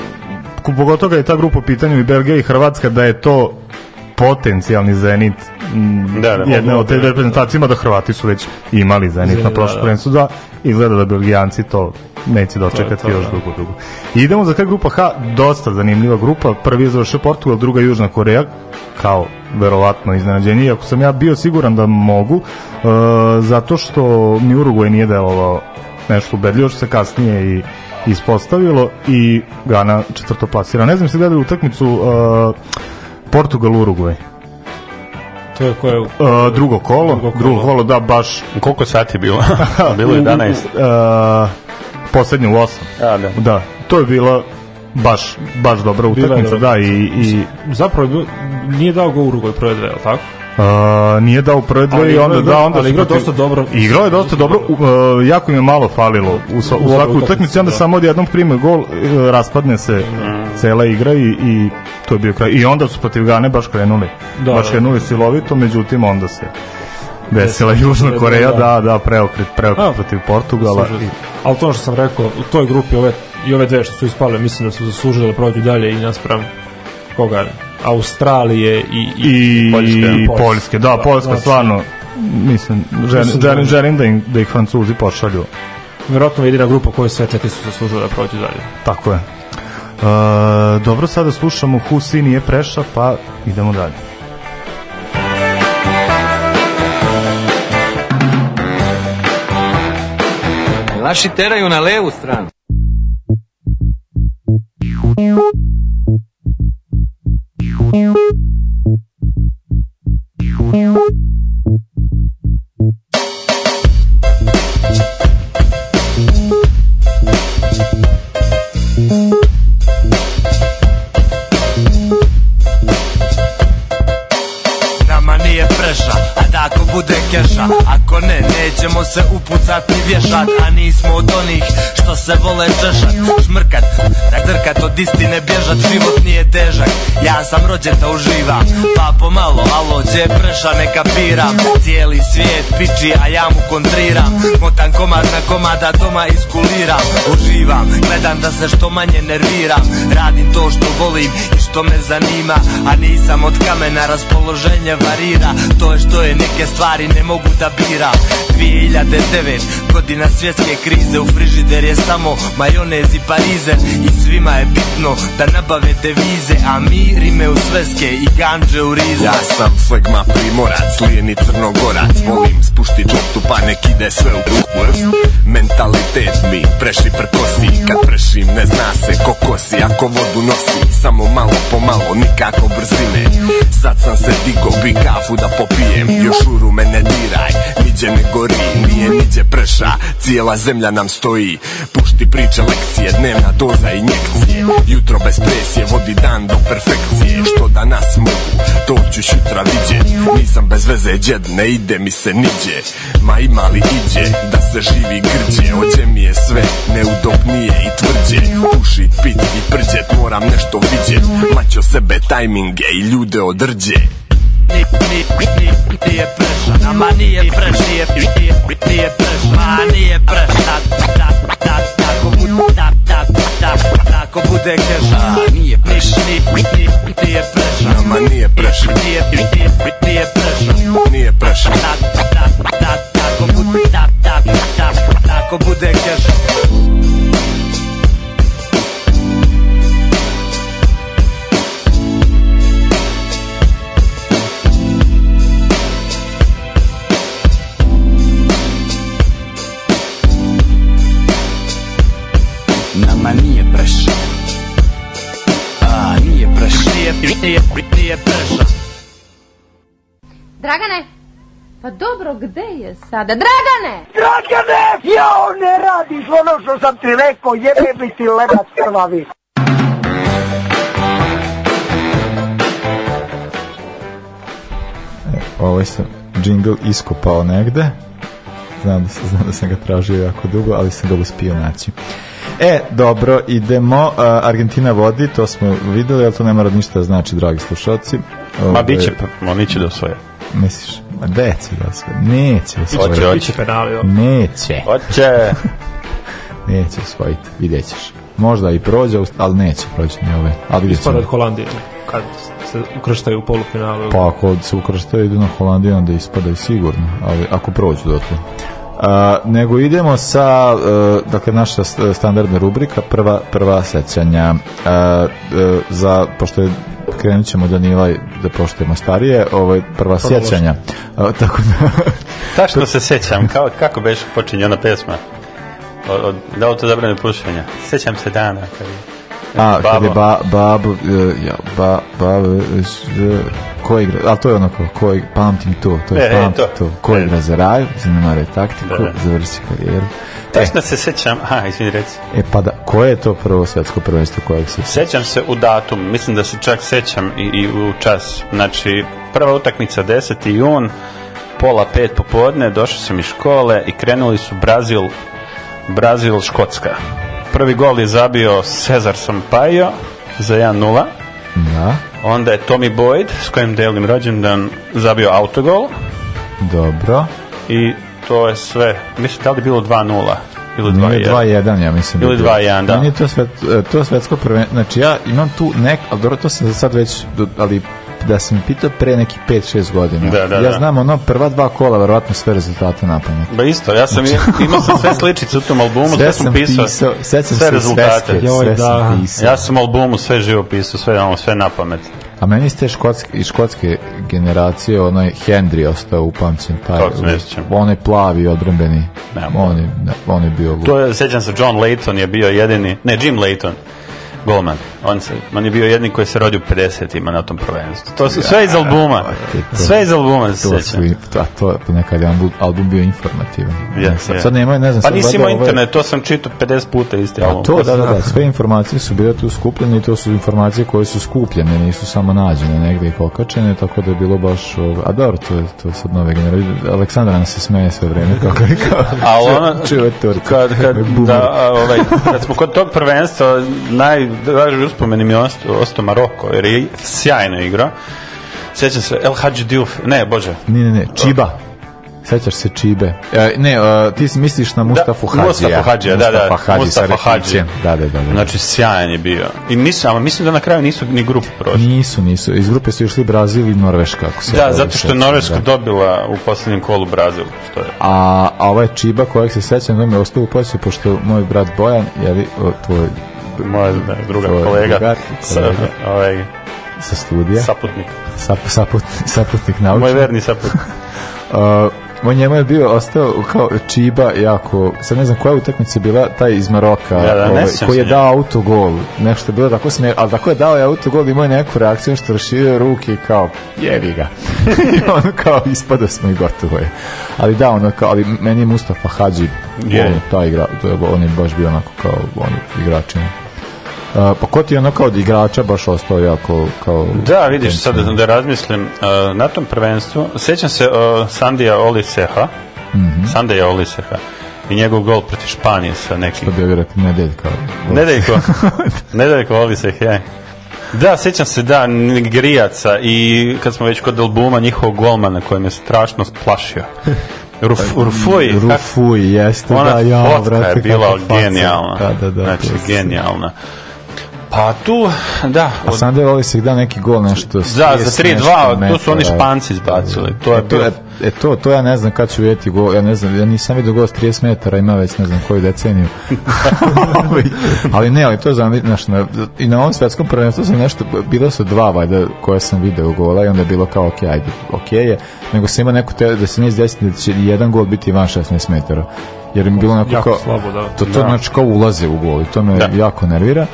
pogotovo je ta grupa u pitanju i Belgija i Hrvatska, da je to potencijalni Zenit mm, da, da, jedna od te da. reprezentacije, da Hrvati su već imali Zenit, Zenit na da, prošlom da, prvenstvo, da, i da Belgijanci to neće dočekati to, to, još da. dugo, dugo. Idemo za kaj grupa H, dosta zanimljiva grupa, prvi je završio Portugal, druga Južna Koreja, kao verovatno iznenađenje, iako sam ja bio siguran da mogu, e, zato što ni Uruguay nije delovao nešto ubedljivo, što se kasnije i ispostavilo i Gana četvrto plasira. Ne znam se gledali utakmicu uh, Portugal, Uruguay. To je koje? Uh, drugo kolo, drugo kolo, da, baš. Koliko sati je bilo? bilo je 11. Uh, poslednje u 8. A, da. da. to je bila baš, baš dobra utakmica, da, i, i... Zapravo, nije dao go Uruguay prve dve, tako? a, nije dao u i onda da onda ali igrao dosta dobro. Igrao je dosta dobro, uh, jako im je malo falilo u, sva, u svaku utakmicu, onda da. samo odjednom prime gol, uh, raspadne se mm. cela igra i, i to je bio kraj. I onda su protiv Gane baš krenuli. Da, baš da. krenuli silovito, međutim onda se desila Južna da, Koreja, da, da, preokret, preokret protiv Portugala. I... Ali to što sam rekao, u toj grupi ove, i ove dve što su ispale, mislim da su zaslužile da prođu dalje i naspram koga Australije i, i, I, Poljske. I Poljske. Da, da, Poljska znači, stvarno, mislim, želim, da- želim, želim da, im, da ih Francuzi pošalju. Vjerojatno jedina grupa koja sve četiri su zaslužila da prođu dalje. Tako je. E, dobro, sada slušamo Husi nije preša, pa idemo dalje. Naši teraju na levu stranu. Thank you. bude keša Ako ne, nećemo se upucati vješat A nismo od onih što se vole češat Šmrkat, tak da drkat od istine bježat Život nije težak, ja sam rođen da uživam Pa pomalo, alo, gdje preša ne kapiram Cijeli svijet piči, a ja mu kontriram Motan komad na komada doma iskuliram Uživam, gledam da se što manje nerviram Radim to što volim i što me zanima A nisam od kamena, raspoloženje varira To je što je neke stvari stvari ne mogu da biram 2009 godina svjetske krize U frižider je samo majonez i parizer I svima je bitno da nabave devize A mi rime u sveske i ganđe u rize Ja sam flegma primorac, lijeni crnogorac Volim spušti džutu pa nek ide sve u duhu Mentalitet mi preši prkosi Kad prešim ne zna se ko kosi Ako vodu nosi, samo malo po malo Nikako brzine Sad sam se digo, bi kafu da popijem Još uru me ne diraj Niđe ne gori, nije niđe prša Cijela zemlja nam stoji Pušti priče, lekcije, dnevna doza injekcije Jutro bez presije vodi dan do perfekcije Što danas mogu, to ću šutra vidjet Nisam bez veze džed, ne ide mi se niđe Ma ima li iđe, da se živi grđe Ođe mi je sve neudobnije i tvrđe Pušit, pit i prđet, moram nešto vidjet Maćo sebe tajminge i ljude odrđe ni, nije prešana, ma nije preš, nije, nije, nije prešana, ma nije prešana, da, da, tako bude, da, da, da, tako bude keša, nije preš, ni, nije prešana, ma nije preš, nije, nije, nije prešana, nije prešana, da, da, da, tako bude, da, da, da, tako bude keša. nije, nije, nije prša. Dragane, pa dobro, gde je sada? Dragane! Dragane! Ja on ne radi, ono što sam ti rekao, jebe mi ti lebac krvavi. Ovo ovaj sam džingl iskopao negde. Znam da, se, znam da sam ga tražio jako dugo, ali sam ga uspio naći. E, dobro, idemo. Argentina vodi, to smo videli, ali to ne mora ništa da znači, dragi slušalci. Ma ovaj, bit će, oni će da osvoje. Misliš? Ma deće da osvoje. Neće da osvoje. Hoće, hoće. penali. Da. Neće. Hoće. neće osvojiti, vidjet ćeš. Možda i prođe, ali neće proći ni ove. Ali Ispada od Holandije, kad se ukrštaju u polufinalu. Pa ako se ukrštaju, idu na Holandiju, onda ispadaju sigurno, ali ako prođu do toga. Uh, nego idemo sa uh, dakle naša standardna rubrika prva prva sećanja uh, za pošto je krenut ćemo Danila da poštujemo starije ovaj prva Prvo sjećanja tako da ta što se sećam kao kako beš počinje ona pesma od, od da auto zabrane pušenja sećam se dana kad je A, kad je ba, bab, e, ja, ba, bab, e, e, ko igra, ali to je onako, ko, ko pamtim to, to je e, pamtim to. to, ko igra za raj, zanemaruje taktiku, da, da. završi karijeru. Tačno e. se sećam, a, izvini reci. E pa da, koje je to prvo svetsko prvenstvo kojeg se Sećam se u datum, mislim da se čak sećam i, i u čas, znači prva utakmica 10. jun, pola pet popodne, došao sam iz škole i krenuli su Brazil, Brazil, Škotska. Prvi gol je zabio Cesar Sampaio za 1-0. Da. Onda je Tommy Boyd, s kojim delim rođendan, zabio autogol. Dobro. I to je sve. Mislim, da li je bilo 2-0? Ili 2-1. ja mislim. Da ili 2-1, da. Meni je to, svet, e, to svetsko prvenstvo. Znači, ja imam tu nek, ali dobro, to sam sad već, ali da sam mi pitao pre neki 5-6 godina. Da, da, ja da. znam ono prva dva kola, verovatno sve rezultate na pamet. Ba isto, ja sam znači, imao sam sve sličice u tom albumu, sve, sve sam pisao, pisao sve, sam sve rezultate. Sveske, Joj, sve da. sam pisao. Ja sam albumu sve živo pisao, sve, ono, sve na pamet. A meni ste škotske, iz škotske generacije onaj Hendry ostao u upamćen taj. Kako se Onaj plavi odrembeni. On je, on je bio. To je sećam se John Layton je bio jedini, ne Jim Layton golman. On, se, on je bio jedni koji se rodio u 50-ima na tom prvenstvu. To su sve iz albuma. Sve iz albuma se sećam. To, to nekad je album bio informativan. Yes, sad nema, ne znam. Pa nisi imao internet, to sam čitao 50 puta iste album. To, da, da, da, sve informacije su bile tu skupljene i to su informacije koje su skupljene, nisu samo nađene negde i pokačene, tako da je bilo baš... A dobro, to je, to je sad nove generacije. Aleksandra nas se smeje sve vreme. Kako je kao... A ono... Čuje Kad, kad, da, ovaj, kad smo kod tog prvenstva, naj draži da uspomeni mi ostao Maroko, jer je sjajno igra. Sjećam se, El Hadji Diouf, ne, bože. Ne, ne, ne, Čiba. Sećaš se Čibe. E, ne, uh, ti misliš na da, Mustafu Hadžija. Mustafa Hadžija, da, da. Hadži, Mustafa Hadžija. Da, da, da, da, da. Znači, sjajan je bio. I nisam, mislim da na kraju nisu ni grupu prošli. Nisu, nisu. Iz grupe su išli Brazil i Norveška. Ako se da, zato što je Norveška da. dobila u poslednjem kolu Brazil. Što je. A, a ovaj Čiba kojeg se sećam da mi je ostao u pošto moj brat Bojan, jeli, tvoj moja da, druga Tvoj kolega, drugar, sa, ovaj, sa studija. Saputnik. Sap, saput, saputnik naučnik. Moj verni saputnik. uh, on njemu je bio ostao kao Čiba jako, sad ne znam koja utakmica je bila taj iz Maroka ja, da, ovaj, koji je dao autogol, nešto je bilo tako sme, ali tako je dao je autogol imao je neku reakciju što raširio ruke kao jevi ga i ono kao ispada smo i gotovo je ali da ono kao, ali meni je Mustafa Hadži je. on, ta igra, to je, on je baš bio onako kao on igračin pa ko ti je ono kao od igrača baš ostao jako kao... Da, vidiš, sad da razmislim, na tom prvenstvu, sećam se Sandija Oliseha, mm -hmm. Sandija Oliseha, i njegov gol protiv Španije sa nekim... Što bi ja vjerojatno nedeljka. Nedeljko, nedeljko Oliseh, je. Da, sećam se, da, Grijaca i kad smo već kod albuma njihovog golmana kojem je strašno plašio. Ruf, pa, rufuj. Rufuj, jeste, da, ja, fotka vrati, je bila genijalna. Da, da, da, znači, jeste. genijalna. Pa tu, da. A od... Sandel Olisek da neki gol nešto. Da, za 3-2, to su oni Španci izbacili. To je e, to, bio... e, to, to ja ne znam kad ću vidjeti gol, ja ne znam, ja nisam vidio gol s 30 metara, ima već ne znam koju deceniju. Ovaj, ali, ne, ali to je znaš, na, i na ovom svetskom prvenstvu sam nešto, bilo su dva vajda koje sam video gola i onda je bilo kao, ok, ajde, ok je, nego sam ima neko te, da se nije desiti da će jedan gol biti van 16 metara jer im bilo onako kao, slabo, da. to, to da. znači kao ulaze u gol i to me da. jako nervira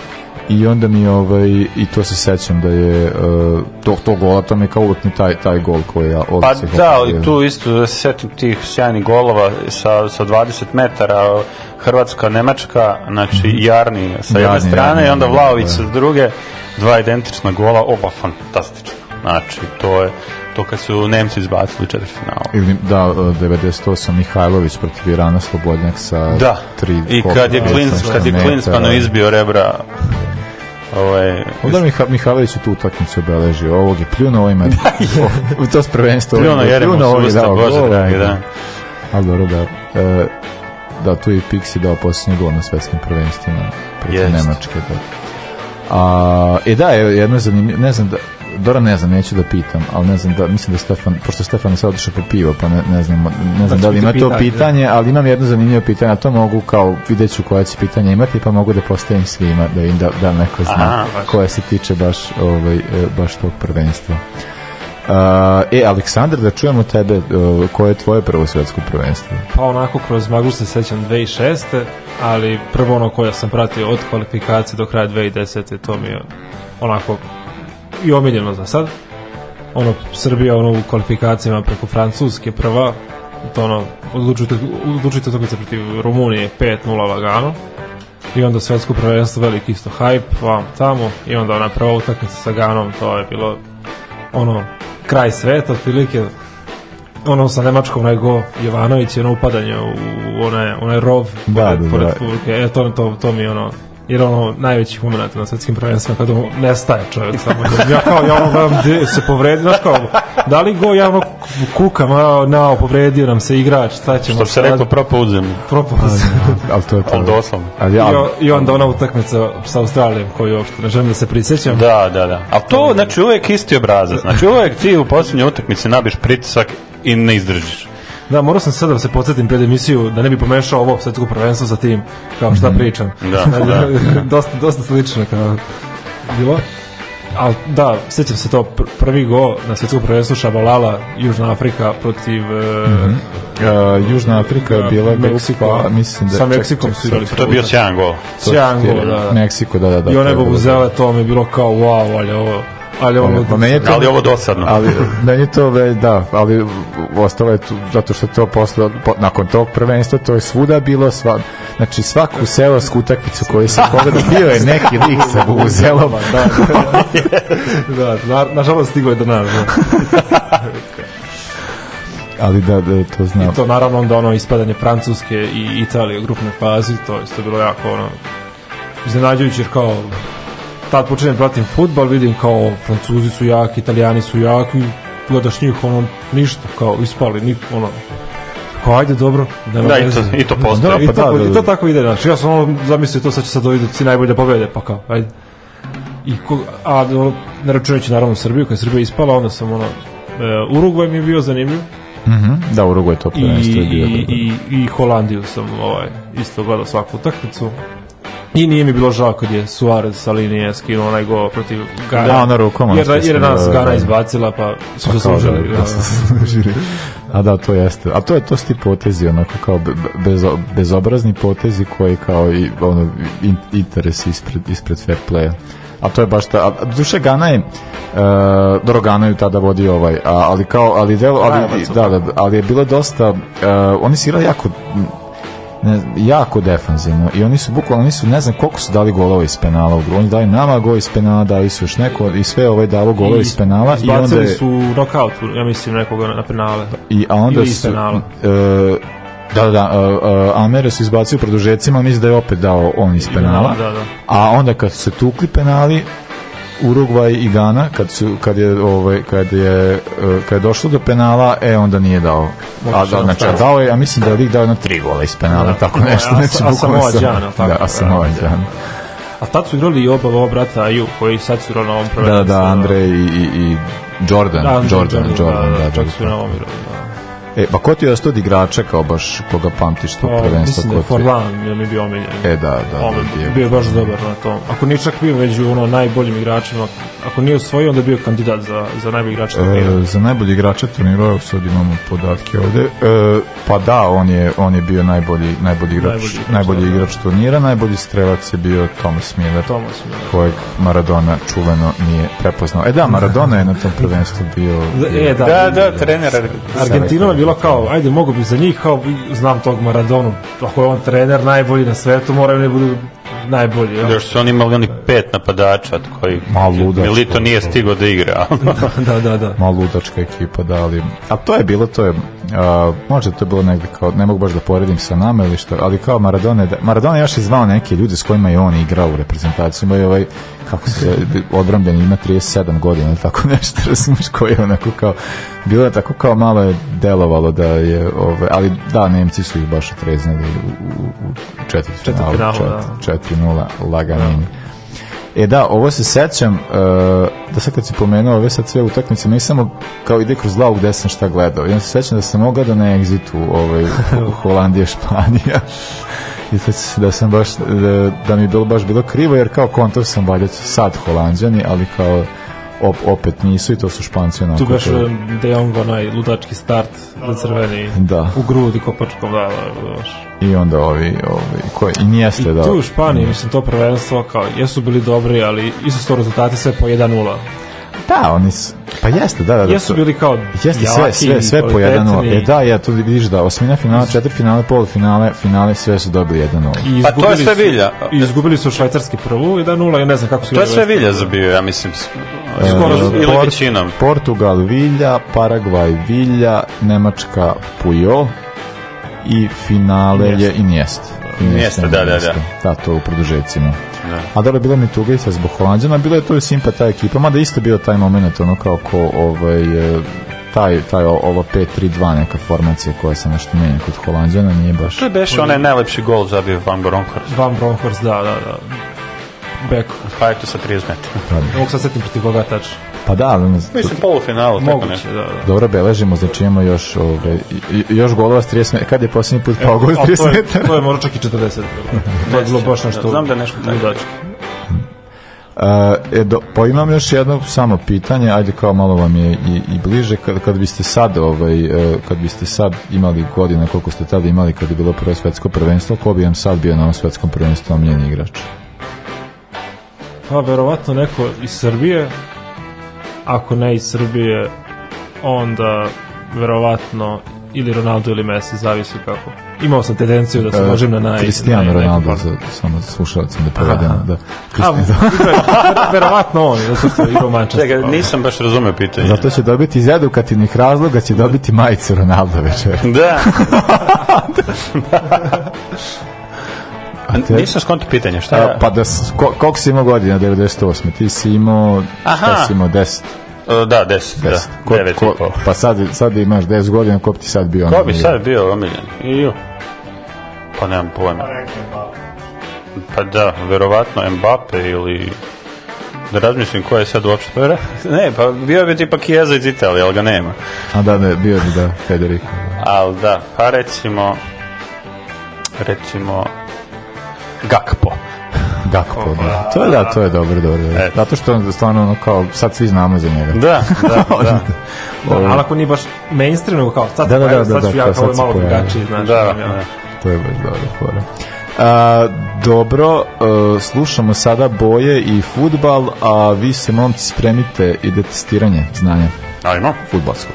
i onda mi ovaj i to se sećam da je uh, e, tog tog gola to mi kao utni taj taj gol koji ja Pa da, ali tu isto da se setim tih sjajnih golova sa sa 20 metara Hrvatska, Nemačka, znači mhm. Jarni sa jedne Jarni, strane Jarni, i onda Vlaović da. sa druge, dva identična gola, oba fantastično Znači, to je to kad su Nemci izbacili četvrtfinal. Ili da 98 e, Mihajlović protiv Irana Slobodnjak sa da. tri I kad je Klinsman e, kad je Klinsman izbio rebra Ovaj je... Ovdje Miha, Mihajlović tu utakmicu obeležio, ovog je pljuno, ovaj ima da, u to prvenstvo. Pljuno je pljuno, ovaj je dao Bože, da. Al dobro, da. E, da, tu je Pixi dao posljednji gol na svetskim prvenstvima protiv Nemačke. Da. A, e da, jedno zanimljivo, ne znam da, Dora ne znam, neću da pitam, ali ne znam da, mislim da Stefan, pošto Stefan se otišao po pivo, pa ne, ne znam, ne znam znači, da li ima to da. pitanje, da. ali imam jedno zanimljivo pitanje, a to mogu kao, vidjet ću koja će pitanja imati, pa mogu da postavim svima, da im da, da neko zna Aha, baš. se tiče baš, ovaj, e, baš tog prvenstva. Uh, e, Aleksandar, da čujemo tebe, uh, koje je tvoje prvo svetsko prvenstvo? Pa onako, kroz Maglu se sećam 2006. ali prvo ono koje sam pratio od kvalifikacije do kraja 2010. to mi je onako i omiljeno za sad. Ono, Srbija ono, u kvalifikacijama preko Francuske prva, to ono, odlučite, odlučite utakmice protiv Rumunije 5-0 lagano i onda svetsko prvenstvo veliki isto hype vam tamo i onda ona prva utakmica sa Ganom to je bilo ono kraj sveta otprilike ono sa Nemačkom nego Jovanović je ono upadanje u, u onaj, onaj rov da, da pored, da, pored publike e to, to, to mi ono jer ono najveći umenata na svetskim prvenstvima kada nestaje čovjek samo da- ja kao ja ono gledam se povredi znaš kao da li go ja ono kukam a, nao povredio nam se igrač šta ćemo što se rekao propao od zemlje propao da, to je to doslovno ali ja, I, i onda ona utakmica sa Australijom koju uopšte ne želim da se prisećam da da da a to da- znači uvek isti obrazac znači uvek ti u poslednjoj utakmici nabiš pritisak i ne izdržiš Da, morao sam sad da se podsjetim pred emisiju, da ne bi pomešao ovo svetsko prvenstvo sa tim, kao šta mhm. pričam. Da, da. dosta, dosta slično kao bilo. Ali da, sjećam se to, prvi go na svetskom prvenstvu Šabalala, Južna Afrika protiv... Mm -hmm. uh, Južna Afrika je bila Meksiko, pa, mislim da... Sa Meksikom su igrali. To je bio Sjango. Sjango, da. Meksiko, da, da. da I ona je to mi je bilo kao, wow, ali ovo ali ovo, pa meni je to, ali ovo dosadno. Ali, meni je to, ve, da, ali ostalo je tu, zato što to posle, po, nakon tog prvenstva, to je svuda bilo, sva, znači svaku seosku utakmicu koju se pogledao, bio je neki lik sa buzeloma, da, da, da, da, na, nažalost stiglo je do nas, da. ali da, da to znam. I to naravno onda ono ispadanje Francuske i Italije u grupnoj fazi, to je bilo jako ono iznenađujuće jer kao tad počinem da pratim futbal, vidim kao francuzi su jaki, italijani su jaki, gledaš njih, ono, ništa, kao ispali, nik, ono, kao ajde dobro. Da, da i, to, i to postoje. Da, i, pa to, pa, da, da, da. i to tako ide, znači, ja sam ono zamislio to sad će sad dovidu da svi najbolje pobede, pa kao, ajde. I ko, a ono, naravno Srbiju, kad je Srbija ispala, onda sam ono, e, Urugvaj mi je bio zanimljiv, Mm Da, Urugvaj to prvenstvo je I, i, I Holandiju sam ovaj, isto gledao svaku utakmicu. I nije mi bilo žao kad je Suarez sa linije skinuo onaj go protiv Gana. Da, ona rukom. Jer, da- jer je nas da, da, Gana izbacila, pa su zaslužili. Pa da, zaslužili. A da, to jeste. A to je to sti potezi, onako kao bez, bezobrazni potezi koji kao i ono, interes ispred, ispred fair playa a to je baš ta, a duše Gana je uh, dobro je tada vodi ovaj a, ali kao, ali delo ali, da, da, ali je bilo dosta uh, oni su igrali jako ne, jako defanzivno i oni su bukvalno nisu ne znam koliko su dali golova iz penala u oni daju nama gol iz penala dali su još neko i sve ovaj dalo golova iz penala i onda je, su knockout ja mislim nekoga na penale i a onda su, e, da, da, da, e, uh, e, uh, Almere se izbacio produžecima, mislim da je opet dao on iz da, penala. Da, da, da. A onda kad su se tukli penali, Urugvaj i Gana kad su kad je ovaj kad je eh, kad je došlo do penala, e onda nije dao. A da znači a dao je, a mislim da je dao na tri gola iz penala, da. tako nešto, ne, znači bukvalno. Sam, da, a da, samo da. A tad su igrali i oba ova brata Aju, koji sad su na ovom prvenstvu. Da, da, da. Andrej i, i, i Jordan, da, Andrej, Jordan, Jordan, Jordan, da, da, da, da, da, da, da, da, da, da, da, da, E, pa ko ti je ostao od igrača kao baš koga pamtiš to prvenstvo? Mislim da je Forlan je mi bio omenjen. E, da, da. On, ovaj, da bio je baš dobar na to. Ako nije čak bio među ono, najboljim igračima ako nije osvojio, onda bio kandidat za, za najbolji igrača e, turnira. E, za najbolji igrača turnira, sad imamo podatke ovde, e, pa da, on je, on je bio najbolji, najbolji igrač, najbolji igrač, najbolji igrač turnira, najbolji strelac je bio Thomas Miller, Thomas Miller. kojeg Maradona čuveno nije prepoznao. E da, Maradona je na tom prvenstvu bio... E, da, da, da, trener Argentina je bila kao, ajde, mogu bi za njih, kao znam tog Maradonu, ako je on trener najbolji na svetu, moraju ne da budu najbolji. Ja. Još su oni imali oni pet napadača od kojih Milito nije stigao da igra. da, da, da. Malo ludačka ekipa, da, ali... A to je bilo, to je uh, možda to je bilo negde kao, ne mogu baš da poredim sa nama ili što, ali kao Maradona, da, Maradona još je zvao neke ljude s kojima je on igrao u reprezentaciji, imao je ovaj, kako se zove, odbramljen, ima 37 godina ili tako nešto, razumiješ, koji je onako kao, bilo je tako kao malo je delovalo da je, ove, ali da, Nemci su ih baš otreznili u, u, u četiri, četiri, finalu, četiri, da. četiri nula laganini. Da. E da, ovo se sećam, uh, da sad kad si pomenuo ove sad sve utakmice, ne samo kao ide kroz glavu gde sam šta gledao. Ja se sećam da sam mogao da na egzitu ovaj, u Holandije, Španija. I da sam baš, da, da mi je bilo baš bilo krivo, jer kao kontov sam valjać sad holandjani, ali kao op, opet nisu i to su Španci onako. Tu baš to... Um, De Jong onaj ludački start za crveni da. u grudi kopačkom da, da, da I onda ovi, ovi koji i nijeste da. I tu u Španiji, mislim, to prvenstvo kao, jesu bili dobri, ali isto sto rezultati sve po 1-0. Da, oni su, pa jeste, da, da. da Jesu bili kao jeste sve, sve, sve po 1-0. E da, ja tu vidiš da osmina finala, četiri finale, pol finale, finale, sve su dobili 1-0. Pa to je sve Vilja. Izgubili su švajcarski prvu 1-0, ja ne znam kako su To je sve Vilja zabio, ja mislim, e, skoro ili Port, većinom. Portugal Vilja, Paragvaj Vilja, Nemačka Pujol i finale je Iniesta. Iniesta, da, da, da. Da, to u produžecima. Da. A dobro je bila mi tuga i sa zbog Holandjana, bilo je to i simpa ta ekipa, mada isto bio taj moment ono kao ko ovaj, e, taj, taj ovo 5-3-2 neka formacija koja se nešto menja kod Holandjana, nije baš... To je beš onaj najlepši gol zabio Van Bronckhorst. Van Bronckhorst, da, da, da. Beko. Pa je to sa 30 metara. Mogu sad setim protiv koga tačno. Pa da, ali... Mislim, polufinalu, tako nešto. Da da, da, da. Dobro, beležimo, znači imamo još, ove, ovaj, još golova s 30 metara. Kad je posljednji put pao gol s 30 metara? To je mora čak i 40. to je bilo baš nešto... Da, znam da je nešto tako. Uh, eh, e, do, pa imam još jedno samo pitanje, ajde kao malo vam je i, i bliže, kad, kad biste sad ovaj, eh, kad biste sad imali godina koliko ste tada imali kad je bilo prvo svetsko prvenstvo, ko bi vam sad bio na ovom svetskom prvenstvu omljeni igrač? Pa verovatno neko iz Srbije, ako ne iz Srbije, onda verovatno ili Ronaldo ili Messi, zavisi kako. Imao sam tendenciju da se možem e, na naj... Cristiano naj, Ronaldo, za, samo slušalcima da prevedemo. Da, Cristiano. verovatno on, zato što je igrao Manchester. Čega, nisam baš razumeo pitanje. Zato će dobiti iz edukativnih razloga, će dobiti majicu Ronaldo večer. Da. da. te... Nisam skonto pitanje, šta je? Pa da, ko, koliko si imao godina, 98. Ti si imao, Aha. šta si imao, 10? E, da, 10, 10. da, 9 ko, ko, Pa sad, sad imaš 10 godina, ko bi ti sad bio? Ko bi sad bio omiljen? Iju. Pa nemam pojma. Pa da, verovatno Mbappe ili da razmislim ko je sad uopšte. Pa ne, pa bio bi tipa Kijeza iz Italije, ali ga nema. A da, ne, bio bi da, Federico. Ali da, pa recimo, recimo, Gakpo. Gakpo, da. To je da, to je dobro, dobro. E. Zato što on stvarno ono kao sad svi znamo za njega. Da, da, da. da ali ako nije baš mainstream, kao sad, da, da, da, da, sad su da, ja kao malo drugačiji, znaš. Da, da, da. To je baš dobro, hvala. Uh, dobro, uh, slušamo sada boje i futbal, a vi se momci spremite i detestiranje znanja. Ajmo. Futbalskog.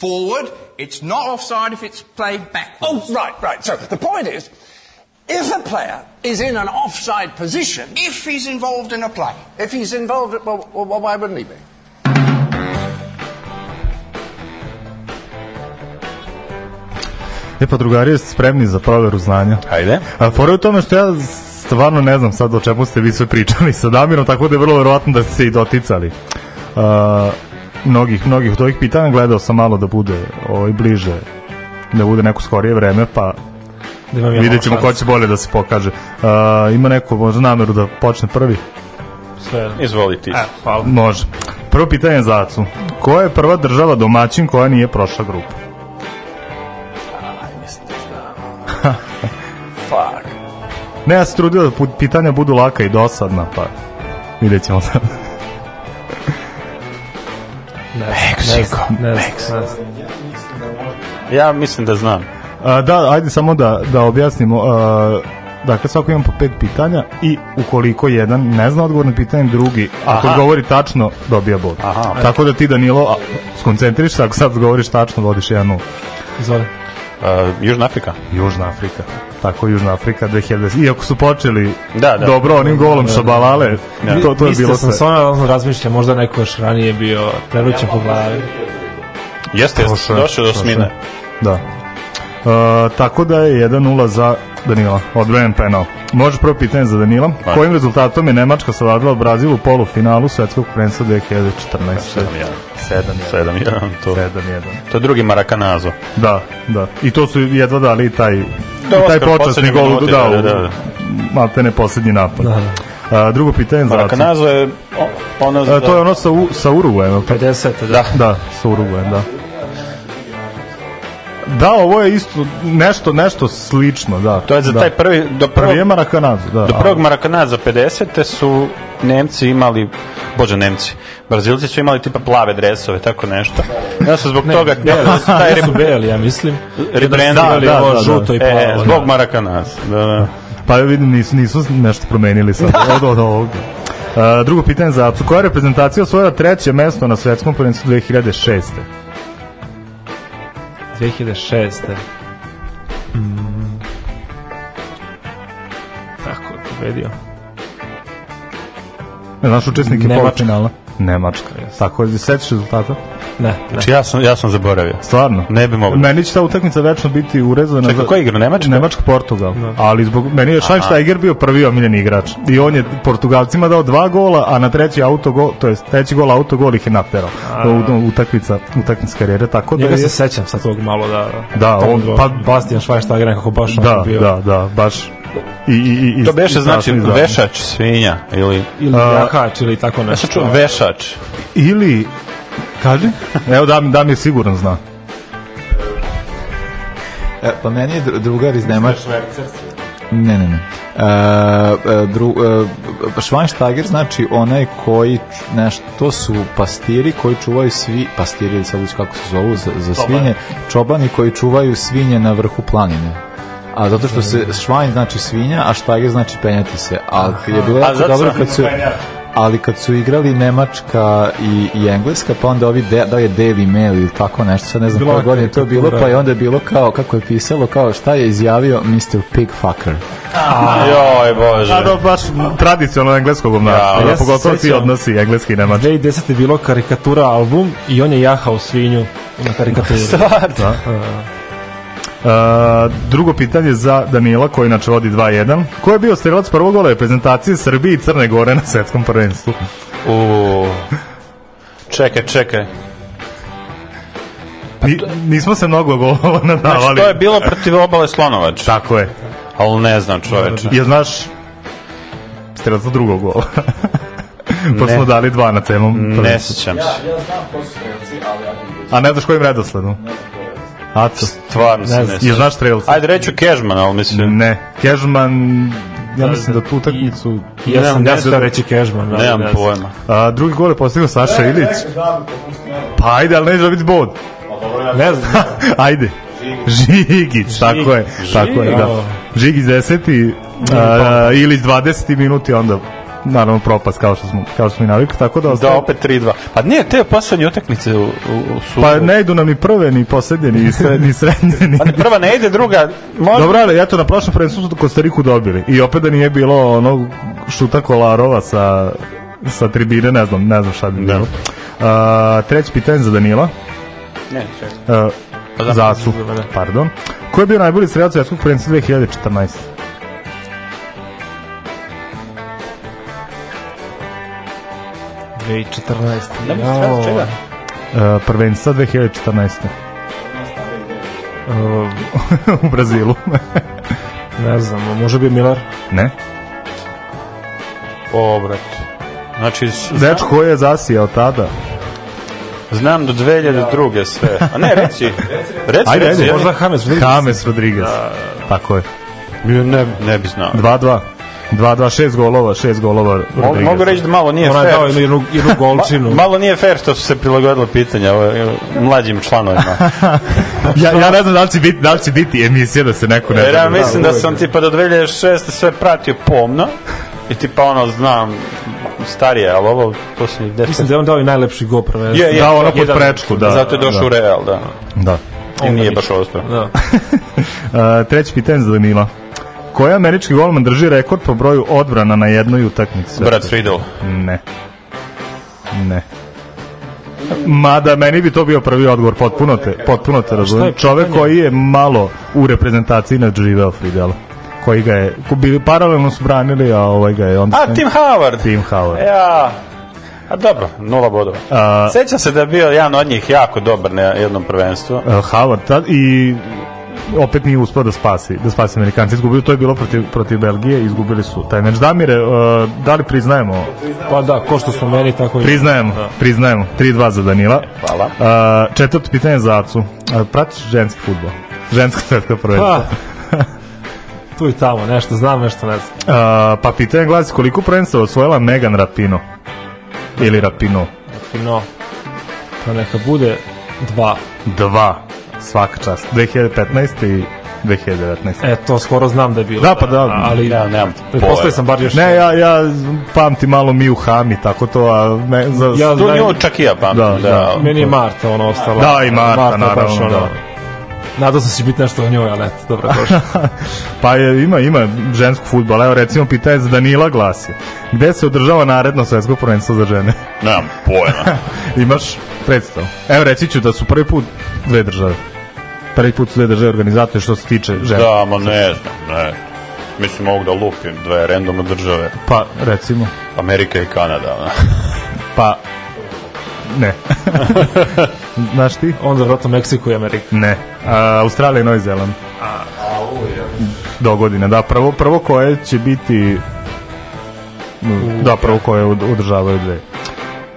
forward. It's not offside if it's played backwards. Oh, right, right. So the point is, if a player is in an offside position. If he's involved in a play. If he's involved, well, well why wouldn't he be? E pa drugari, spremni za proveru znanja. Hajde. A fora u tome što ja stvarno ne znam sad o čemu ste vi sve pričali sa Damirom, tako da je vrlo verovatno da ste se i doticali. Uh, mnogih, mnogih od ovih pitanja gledao sam malo da bude ovaj, bliže, da bude neko skorije vreme, pa da vidjet ćemo ko će bolje da se pokaže. Uh, ima neko možda nameru da počne prvi? Sve. Izvoli ti. E, hvala. Može. Prvo pitanje za Acu. Koja je prva država domaćin koja nije prošla grupu? Fuck. Ne, ja se trudio da pitanja budu laka i dosadna, pa vidjet ćemo sad. Meksiko. Meksiko. Ja mislim da znam. A, da, ajde samo da, da objasnimo. A, dakle, svako imam po pet pitanja i ukoliko jedan ne zna odgovor na pitanje, drugi, Aha. ako odgovori tačno, dobija bod. Aha, Tako da ti, Danilo, a, skoncentriš se, ako sad odgovoriš tačno, vodiš 1-0. Izvoli. Uh, Južna Afrika. Južna Afrika. Tako Južna Afrika 2010. Iako su počeli da, da. dobro onim golom da, da, Šabalale, da. to, to je bilo sve. Da sam samo razmišljam, možda neko još ranije bio prerućen po glavi. Jeste, jeste, došao do smine. Da. Uh, tako da je 1-0 za Danila, odbranjen penal. Može prvo pitanje za Danila. Pa. Kojim rezultatom je Nemačka savladala Brazil u polufinalu svetskog prvenstva 2014? 7-1. 7-1. To. 7-1. To je drugi Marakanazo. Da, da. I to su jedva dali i taj, da, i taj počasni gol minuti, da, da, da, da. malte ne poslednji napad. Da, da. A, drugo pitanje za Marakanazo je ono za... A, to je ono sa, u, sa Uruguayem. 50, da. Da, sa Uruguayem, da. Da, ovo je isto nešto nešto slično, da. To je za da. taj prvi do prvog prvi Marakanaza, da. Do prvog Marakanaza 50 te su Nemci imali, bože Nemci, Brazilci su imali tipa plave dresove, tako nešto. Ja sam zbog ne, toga beli, da su taj re... su beli, ja mislim. Rebrandovali da, da, da, da, žuto i e, plavo. E, zbog da. Marakanaza, da, da, da. Pa ja vidim, nisu, nisu nešto promenili sad da. od, od ovoga. Uh, drugo pitanje za Apsu. Koja reprezentacija osvojila treće mesto na svetskom prvenstvu 2006. 2006. Mm. Tako je pobedio. Naš učesnik je Nemačka. Nemačka, Tako je, setiš rezultata? Ne. Znači ja sam, ja sam zaboravio. Stvarno? Ne bi mogao. Meni će ta utakmica večno biti urezana. Čekaj, koja igra? Nemačka? Nemačka, Portugal. Ne. Da. Ali zbog, meni je Schweinsteiger bio prvi omiljeni igrač. I on je Portugalcima dao dva gola, a na treći autogol, to jest treći gol autogol ih je To U, utakmica, utakmica karijere, tako da Njega je... se sećam sa tog malo da... Da, on, pa... Bastian Schweinsteiger nekako baš da, bio. Da, da, baš I, i, i, to beše znači da, vešač svinja ili ili jahač ili tako nešto. Ja sam vešač. Ili Kaži? Evo da, da mi je siguran zna. E, pa meni je drugar iz Nemačke. Ne, ne, ne. E, e dru, e, pa Schweinsteiger znači onaj koji nešto su pastiri koji čuvaju svi pastiri ili sad kako se zovu za, za svinje, čobani koji čuvaju svinje na vrhu planine. A zato što se Schwein znači svinja, a štajger znači penjati se. A je bilo jako dobro kad su ali kad su igrali Nemačka i, i Engleska, pa onda ovi de, da je Daily Mail ili tako nešto, sad ne znam koje godine to bilo, da. pa je onda bilo kao, kako je pisalo, kao šta je izjavio Mr. Pigfucker. Ah, joj bože. A da, baš tradicionalno engleskog gumnara. Ja, ja pogotovo ti odnosi engleski i nemački. 2010. je bilo karikatura album i on je jahao svinju na karikaturi. Stvarno? Da. da, da drugo pitanje za Danila koji inače vodi 2-1. Ko je bio strelac prvog gola reprezentacije Srbije i Crne Gore na svetskom prvenstvu? U. Čekaj, čekaj. Pa Ni, nismo se mnogo golova nadavali. Znači, to je bilo protiv obale Slonovač. Tako je. Ali ne znam čoveče. Ja znaš strelac drugog gola. pa smo dali dva na celom. Ne sećam se. Ja, ja znam ko su strelci, ali ja... A ne znaš kojim redosledom? Ne znam Aco. Stvarno se ne, ne znaš strelca? Ajde, reću Kežman, ali mislim... Ne, Kežman... Ja mislim da tu utakmicu... ja, ja sam ja da reći Kežman. Ne, nemam ne pojma. A, drugi gol je postigao Saša e, Ilić. Pa ajde, ali pa ne da biti bod. Ne znam. ajde. Žigić, tako je. Tako je, da. Žigić 10. Ilić 20. minuti onda naravno propast kao što smo kao što smo i navikli tako da, da ostaje... da opet 3-2 pa ne te poslednje utakmice u, u, u su... pa ne idu nam ni prve ni poslednje ni sre, ni srednje ni... pa ne, prva ne ide druga možda... dobro ali ja to na prošlom prvenstvu su Kostariku dobili i opet da nije bilo onog šuta Kolarova sa sa tribine ne znam ne znam šta bi bilo uh, treći pitanje za Danila ne čekaj uh, pa da. zasu, pardon. Ko je bio najbolji strelac svetskog prvenstva 2014? 2014. Da mi se čega? Uh, prvenstva 2014. Uh, u Brazilu. ne znam, može bi Milar? Ne. O, brat. Znači, znam, ko je zasijao tada? znam do 2002. Ja. sve. A ne, reci. reci, Ajde, reci, ajde, možda James Rodriguez. James Rodriguez. Da. Tako je. Ne, ne bi znao. 2-2. 2 2 6 golova, 6 golova. Rodriguez. Mogu reći da malo nije Ona fair. Ona je dao jednu, jednu golčinu. malo nije fair što su se prilagodilo pitanja ovo, mlađim članovima. ja, ja ne znam da li će biti, da li će biti emisija da se neko ne... Jer ja mislim da sam tipa do 2006 sve pratio pomno i tipa ono znam starije, ali ovo posljednjih 10. Mislim da je on dao i najlepši go prvenstvo. Je, je, dao ono pod prečku, da. Zato je došao da. u Real, da. Da. I nije baš ostro. Da. uh, e, treći pitanje za Danila. Koji američki golman drži rekord po broju odbrana na jednoj utakmici? Brad Friedel. Ne. Ne. Mada meni bi to bio prvi odgovor, potpuno te, potpuno te razumijem. Čovek koji je malo u reprezentaciji nadživeo Fridela koji ga je bili paralelno su branili, a ovaj ga je onda... A, Tim Howard! Tim Howard. Ja, a dobro, nula bodova. A, Sećam se da je bio jedan od njih jako dobar na jednom prvenstvu. Howard, tad, i opet nije uspeo da spasi, da spasi Amerikanci. Izgubili, to je bilo protiv, protiv Belgije, izgubili su taj meč. Damire, uh, da li priznajemo? Pa da, ko što smo meni, tako je. Priznajemo, da. priznajemo. 3-2 za Danila. Hvala. Uh, četvrto pitanje za Acu. Uh, pratiš ženski futbol? Žensko svetsko prvenstvo. Pa, tu i tamo, nešto znam, nešto ne znam. Uh, pa pitanje glasi, koliko prvenstva osvojila Megan Rapino? Ili Rapino? Rapino. Pa neka bude dva. Dva svaka čast. 2015. i 2019. E, to skoro znam da je bilo. Da, pa da. Ali ja nemam. Pretpostavio sam bar još... Ne, ja, ja pamtim malo Miju Hami, tako to, a ne, za... Ja, to nju čak i ja pamtim, da. da, da. Meni je Marta, ono, ostalo. Da, i Marta, Marta naravno, baš, ono, da. Nadao sam se biti nešto o njoj, ali eto, dobro, došlo. pa je, ima, ima žensku futbala. Evo, recimo, pitanje za Danila glasi. Gde se održava naredno svetsko prvenstvo za žene? Nemam pojena. Imaš predstavu. Evo, reći ću da su prvi put dve države prvi put sve države organizatore što se tiče žena. Da, ma ne znam, ne znam. Mislim, mogu da lupim dve randomne države. Pa, recimo. Amerika i Kanada. Ne? pa, ne. Znaš ti? Onda vratno Meksiko i Amerika. Ne. A, Australija i Novi Zeland. A, a ovo je. Do godine, da. Prvo, prvo koje će biti... U, da, prvo koje održavaju dve.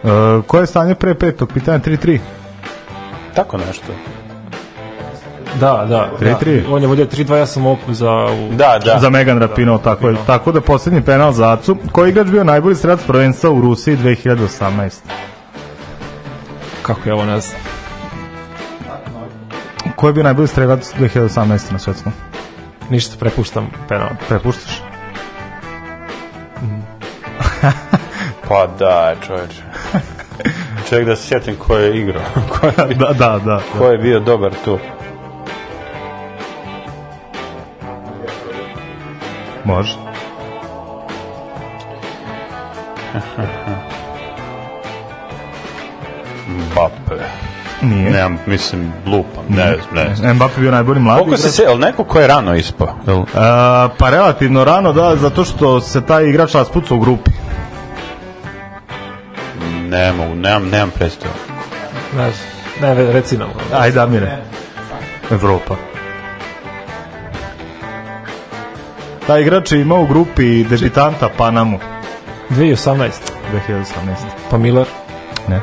Uh, koje je stanje pre petog? Pitanje 3-3. Tako nešto. Da, da. 3-3. Da. On je vodio 3-2, op za... U... Da, da. Za Megan Rapinoe da, tako je. Tako da poslednji penal za Acu. Koji igrač bio najbolji sred prvenstva u Rusiji 2018? Kako je ovo ne Ko je bio najbolji strelac 2018. na svetskom? Ništa, prepuštam penal. Prepuštaš? Mm. Pa, pa da, čoveče. Čovjek da se sjetim ko je igrao. ko je, da, da, da. Ko je bio dobar tu. Može. Mbappe. Nije. Nemam, mislim, lupam, ne znam, ne znam. Mbappe bio najbolji mladi Koliko se se, je neko ko je rano ispao? Jel? E, pa relativno rano, da, zato što se taj igrač raspucao u grupi. Ne mogu, nemam, nemam predstavu. Ne ne, reci nam. Ajde, Amire. Evropa. Taj igrač je imao u grupi debitanta Panamu. 2018. 2018. Pa Miller? Ne.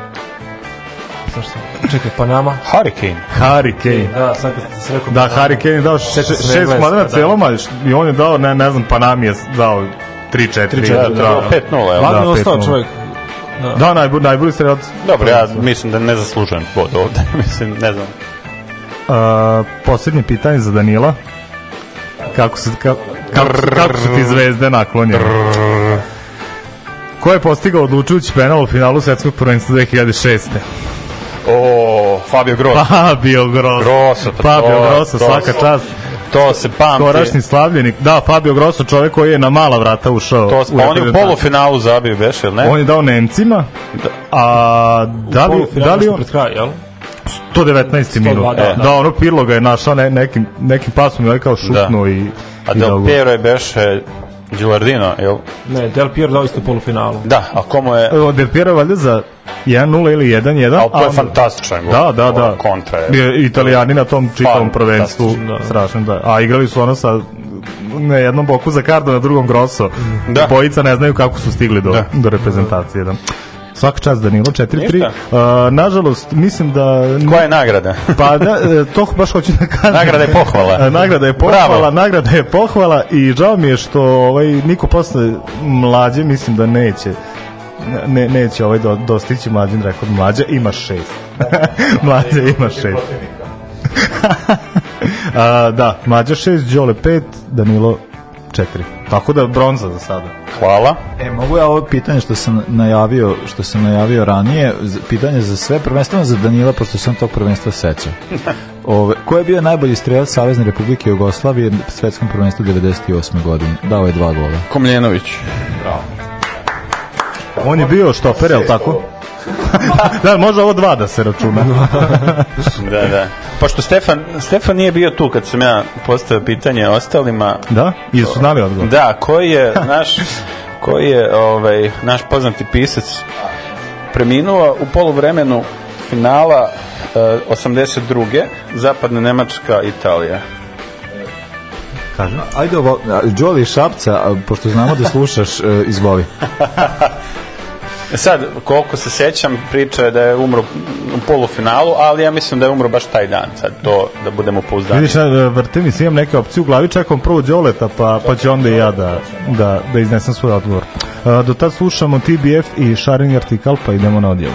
Zašto? Čekaj, Panama? Hurricane. Hurricane. Da, sad kad ste rekao. Da, Hurricane dao šest, šest kvadrat da. celoma i on je dao, ne, ne znam, Panami je dao 3-4. 3-4, da, da, 5-0. Lagno je ostao čovjek. Da, da najbolji, najbolji strelac. Dobro, ja mislim da ne zaslužujem bod ovde. mislim, ne znam. Uh, posljednje pitanje za Danila. Kako se, kako, Kako, kako su ti zvezde naklonjene? Ko je postigao odlučujući penal u finalu svetskog prvenstva 2006. O, Fabio Grosso. Fabio Grosso. Grosso pa Fabio to, Grosso, to, svaka čast. To se pamti. Skorašnji slavljenik. Da, Fabio Grosso, čovjek koji je na mala vrata ušao. To, pa on je u polufinalu zabio, beš, ili ne? On je dao Nemcima. Da. A da li, da li on... Pred kraj, jel? 119. minut. Da, da, da. da, ono Pirlo ga je našao ne, nekim, nekim pasom, je kao da. šutno da. i A Del Piero je beše Gilardino, jel? Ne, Del Piero dao isto polufinalu. Da, a komo je... O, Del Piero valjda za 1-0 ili 1-1. Ali to je fantastičan gol. Da, da, da. Kontra je. Italijani na tom čitom prvenstvu. Da. Strašno, da. A igrali su ono sa na jednom boku za kardo, na drugom grosso. Da. Bojica ne znaju kako su stigli do, da. do reprezentacije. Da. Svaka čast Danilo, 4-3. nažalost, mislim da... Koja je nagrada? pa da, e, to baš hoću da kažem. Nagrada je pohvala. nagrada je pohvala, Bravo. nagrada je pohvala i žao mi je što ovaj, niko posle mlađe mislim da neće ne, neće ovaj do, dostići mlađin rekord. Mlađa ima šest. mlađa ima šest. A, da, mlađa šest, Đole pet, Danilo četiri. Tako da bronza za sada. Hvala. E, mogu ja ovo pitanje što sam najavio, što sam najavio ranije, pitanje za sve, prvenstveno za Danila, pošto sam tog prvenstva sećao. Ove, ko je bio najbolji strelac Savezne republike Jugoslavije na svetskom prvenstvu 98. godine? Dao je dva gola. Komljenović. Bravo. On je bio štoper, je li tako? da, može ovo dva da se računa. da, da. Pošto Stefan, Stefan nije bio tu kad sam ja postavio pitanje ostalima. Da? I su znali odgovor. Da, koji je naš, koji je ovaj, naš poznati pisac preminuo u poluvremenu finala eh, 82. Zapadna Nemačka, Italija kažem. Ajde ovo, Đoli Šapca, eh, pošto znamo da slušaš, eh, izvoli. E sad, koliko se sećam, priča je da je umro u polufinalu, ali ja mislim da je umro baš taj dan, sad to da budemo pouzdani. Vidiš, sad, e, vrti mi se, imam neke opcije u glavi, čekam prvo Đoleta, pa, pa ću onda i ja da, da, da iznesem svoj odgovor. E, do tad slušamo TBF i Sharing Article, pa idemo na odjavu.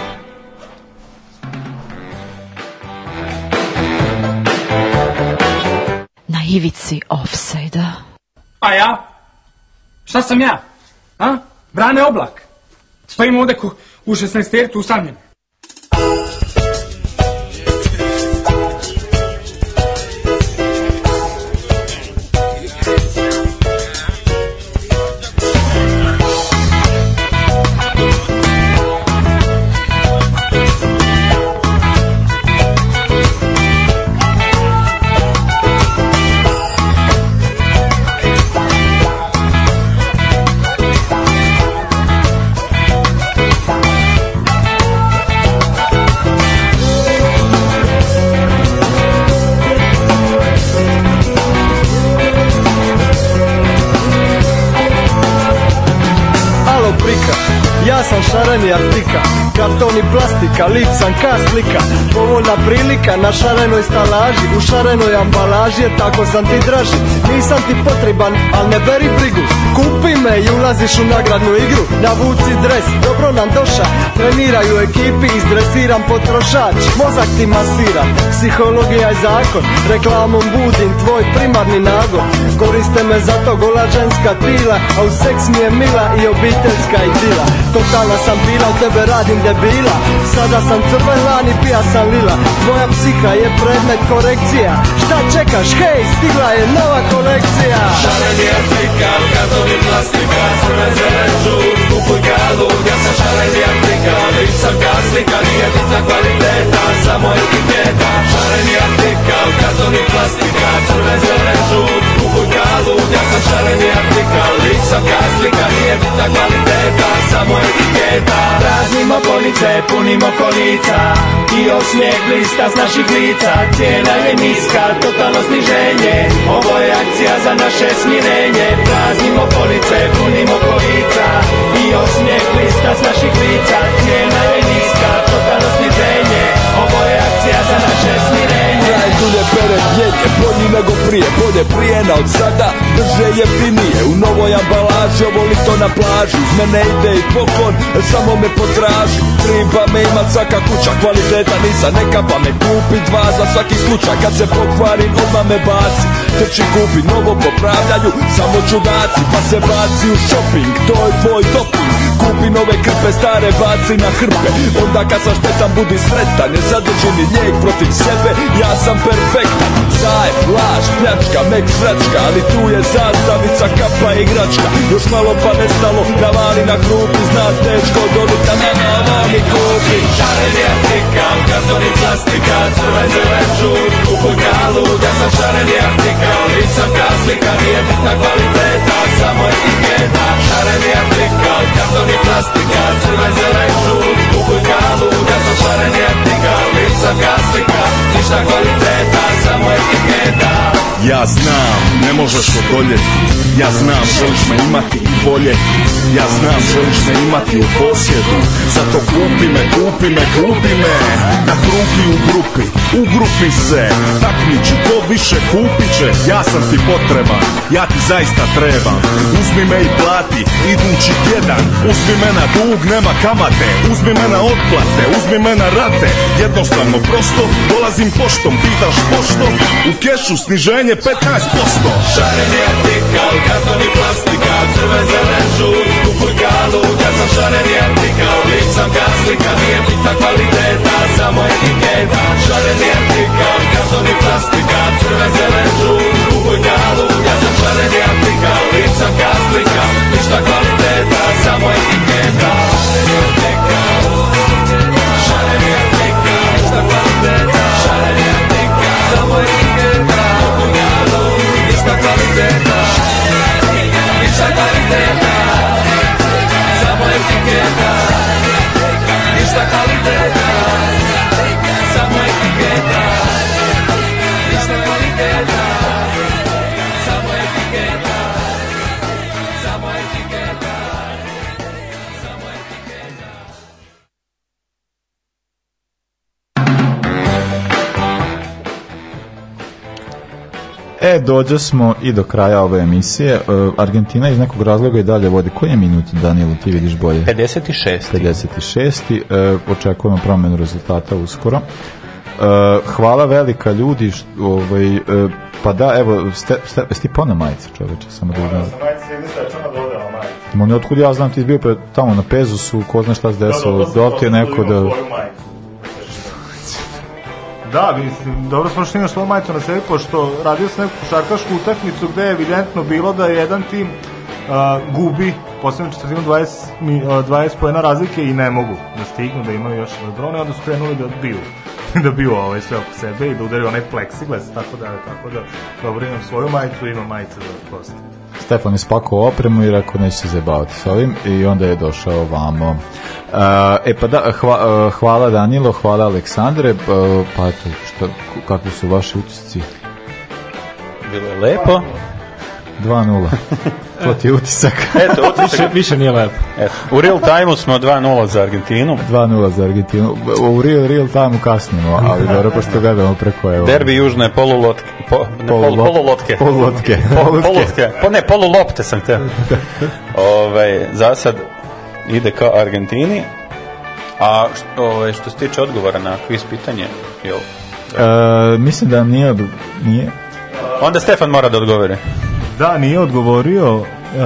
Na ivici offside-a. A pa ja? Šta sam ja? A? Brane oblak? Pa ima ovde ko u 16 tercu usamljen. plastika, lipsanka slika Povoljna prilika na šarenoj stalaži U šarenoj ambalaži jer tako sam ti draži Nisam ti potreban, al ne beri brigu Kupi me i ulaziš u nagradnu igru Navuci dres, dobro nam doša Treniraju ekipi, izdresiram potrošač Mozak ti masira, psihologija je zakon Reklamom budim tvoj primarni nagon Koriste me za to gola ženska tila A u seks mi je mila i obiteljska idila Totalna sam bila, od tebe radim debila Sada sam crven lani, pija sam lila Tvoja psiha je predmet korekcija Šta čekaš, hej, stigla je nova kolekcija Šaren je artikal, karton plastika Crne zelen žut, kupuj galud Ja sam šaren je artikal, i sarkaz Nije bitna kvaliteta, samo etiketa Šaren je artikal, karton plastika Crne zelen žut, bujka ludja sa šareni artika Visoka slika nije bitna kvaliteta, samo etiketa Praznimo police, punimo kolica I osmiech lista s naših lica Cijena je niska, totalno sniženje Ovo je akcija za naše smirenje Praznimo police, punimo kolica I osmiech lista s naših lica Cijena je niska, totalno sniženje Ovo je akcija za naše smirenje pere pljenje Bolji nego prije, bolje plijena od sada Drže jeftinije u novoj ambalaži Ovo to na plaži, iz mene ide i pokon Samo me potraži, triba me ima caka kuća Kvaliteta nisam neka pa me kupi dva za svaki slučaj Kad se pokvarim odmah me baci Trči kupi novo popravljaju, samo čudaci Pa se baci u shopping, to je tvoj doping Kupi nove krpe, stare baci na hrpe Onda kad sam štetan budi sretan Jer zadrži mi lijek protiv sebe Ja sam perfektan Zajeb, laž, pljačka, mek sračka Ali tu je zastavica, kapa igračka Još malo pa nestalo Navali da na krupu, zna teško Dobit na mama, ovo mi kupi Šaren je tikam, karton plastika Crve, crve, žut, u pokalu Ja da sam šaren je tikam Nisam kaslika, nije bitna kvaliteta Samo etiketa Šaren je tikam Metal, karton i da plastika, crven, zelen, žut Kupuj kalu, gazočar, energetika, lica, kastika Ništa kvaliteta, samo etiketa Ja znam, ne možeš odoljeti Ja znam, želiš me imati polje Ja znam želiš me imati u posjedu Zato kupi me, kupi me, kupi me Na grupi u grupi, u grupi se Takmiću, ko više kupit će Ja sam ti potreban, ja ti zaista trebam Uzmi me i plati, idući tjedan Uzmi me na dug, nema kamate Uzmi me na otplate, uzmi me na rate Jednostavno, prosto, dolazim poštom Pitaš poštom, u kešu sniženje 15% Šarenje, tikal, karton i plastika Crven se režu u furkalu Ja sam šaren jetika, uvijek sam kaslika Nije bitna kvaliteta, samo etiketa Šaren jetika, karton i plastika Crve se režu u furkalu Ja sam šaren jetika, uvijek sam kaslika Ništa kvaliteta, samo etiketa Šaren jetika, šaren jetika Ništa kvaliteta, šaren jetika Samo etiketa šalja viteta, samo je tiketa, ništa kvaliteta. E, dođe smo i do kraja ove emisije. E, Argentina iz nekog razloga i dalje vodi. Koji je minut, Danilo, ti vidiš bolje? 56. 56. E, očekujemo promenu rezultata uskoro. E, hvala velika ljudi, ovaj, pa da, evo, ste, ste, ste pona majica čoveče, samo da uznam. Ja sam majica, da ili ste čona dodala majica. Moni, otkud ja znam, ti je bio tamo na Pezusu, ko zna šta se desilo, da, da, da, da, da, da, da, da, da, Da, mislim, dobro smo što imaš svoju majicu na sebi, pošto radio sam neku košarkašku utakmicu gde je evidentno bilo da jedan tim uh, gubi poslednju četvrtinu 20, mi, uh, 20 pojena razlike i ne mogu da stignu, da imaju još Lebrona i onda su krenuli da biju da bio ovaj sve oko sebe i da udari onaj plexiglas, tako da, tako da, dobro imam svoju majicu, imam majicu za kosti. Stefan je spakao opremu i rekao neće se zabavati s ovim i onda je došao vamo. Uh, e pa da, hva, uh, hvala Danilo, hvala Aleksandre, uh, pa eto, šta, kakvi su vaši utisci? Bilo je lepo. 2-0. To ti je utisak. Eto, utisak. više, više nije lepo. Eto. U real time u smo 2-0 za Argentinu. 2-0 za Argentinu. U real, real time u kasnimo, ali da. dobro, pošto gledamo preko evo. Derbi južne polulotke. Po, ne, pol, polulotke. Polulotke. Pol, polutke. Po, ne, polulopte sam te. Ove, ovaj, za sad ide kao Argentini. A što, ove, ovaj, što se tiče odgovora na kviz pitanje, jel? E, mislim da nije, nije. Onda Stefan mora da odgovori. Da, nije odgovorio Uh,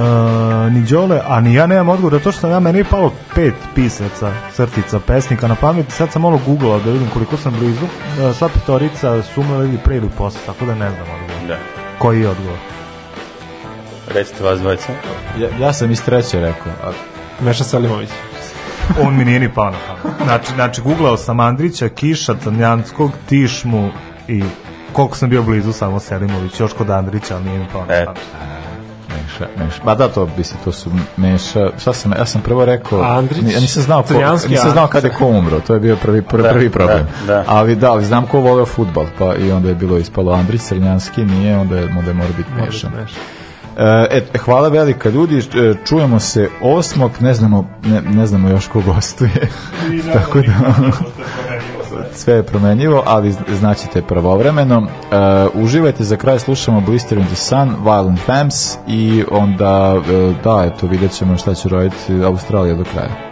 ni Đole, a ni ja nemam odgovor, to što sam ja, meni je palo pet pisaca, crtica, pesnika na pamet, sad sam malo googlao da vidim koliko sam blizu, uh, sva petorica su da ili pre ili posle, tako da ne znam odgovor. Da. Koji je odgovor? Recite vas dvojica. Ja, ja sam iz treće rekao, a Meša Selimović. On mi nije ni pao na pamet. Znači, znači googlao sam Andrića, Kiša, Tanjanskog, Tišmu i koliko sam bio blizu samo Selimović, još kod Andrića, ali nije mi pao Meša, Meša. Ba da, to, bi se, to su Meša. Šta sam, ja sam prvo rekao... Andrić? Ja nisam znao, ko, nisam znao kada je ko umro. To je bio prvi, da, prvi, prvi da, problem. Da, da. Ali da, ali znam ko voleo futbal. Pa i onda je bilo ispalo Andrić, Crnjanski nije, onda je, onda je mora biti Meša. Meša. E, e, hvala velika ljudi, e, čujemo se osmog, ne znamo, ne, ne znamo još ko gostuje. Tako da sve je promenjivo, ali znaćete pravovremeno. Uh, uživajte, za kraj slušamo Blister in the Sun, Violent Femmes i onda, uh, da, eto, vidjet ćemo šta će roditi Australija do kraja.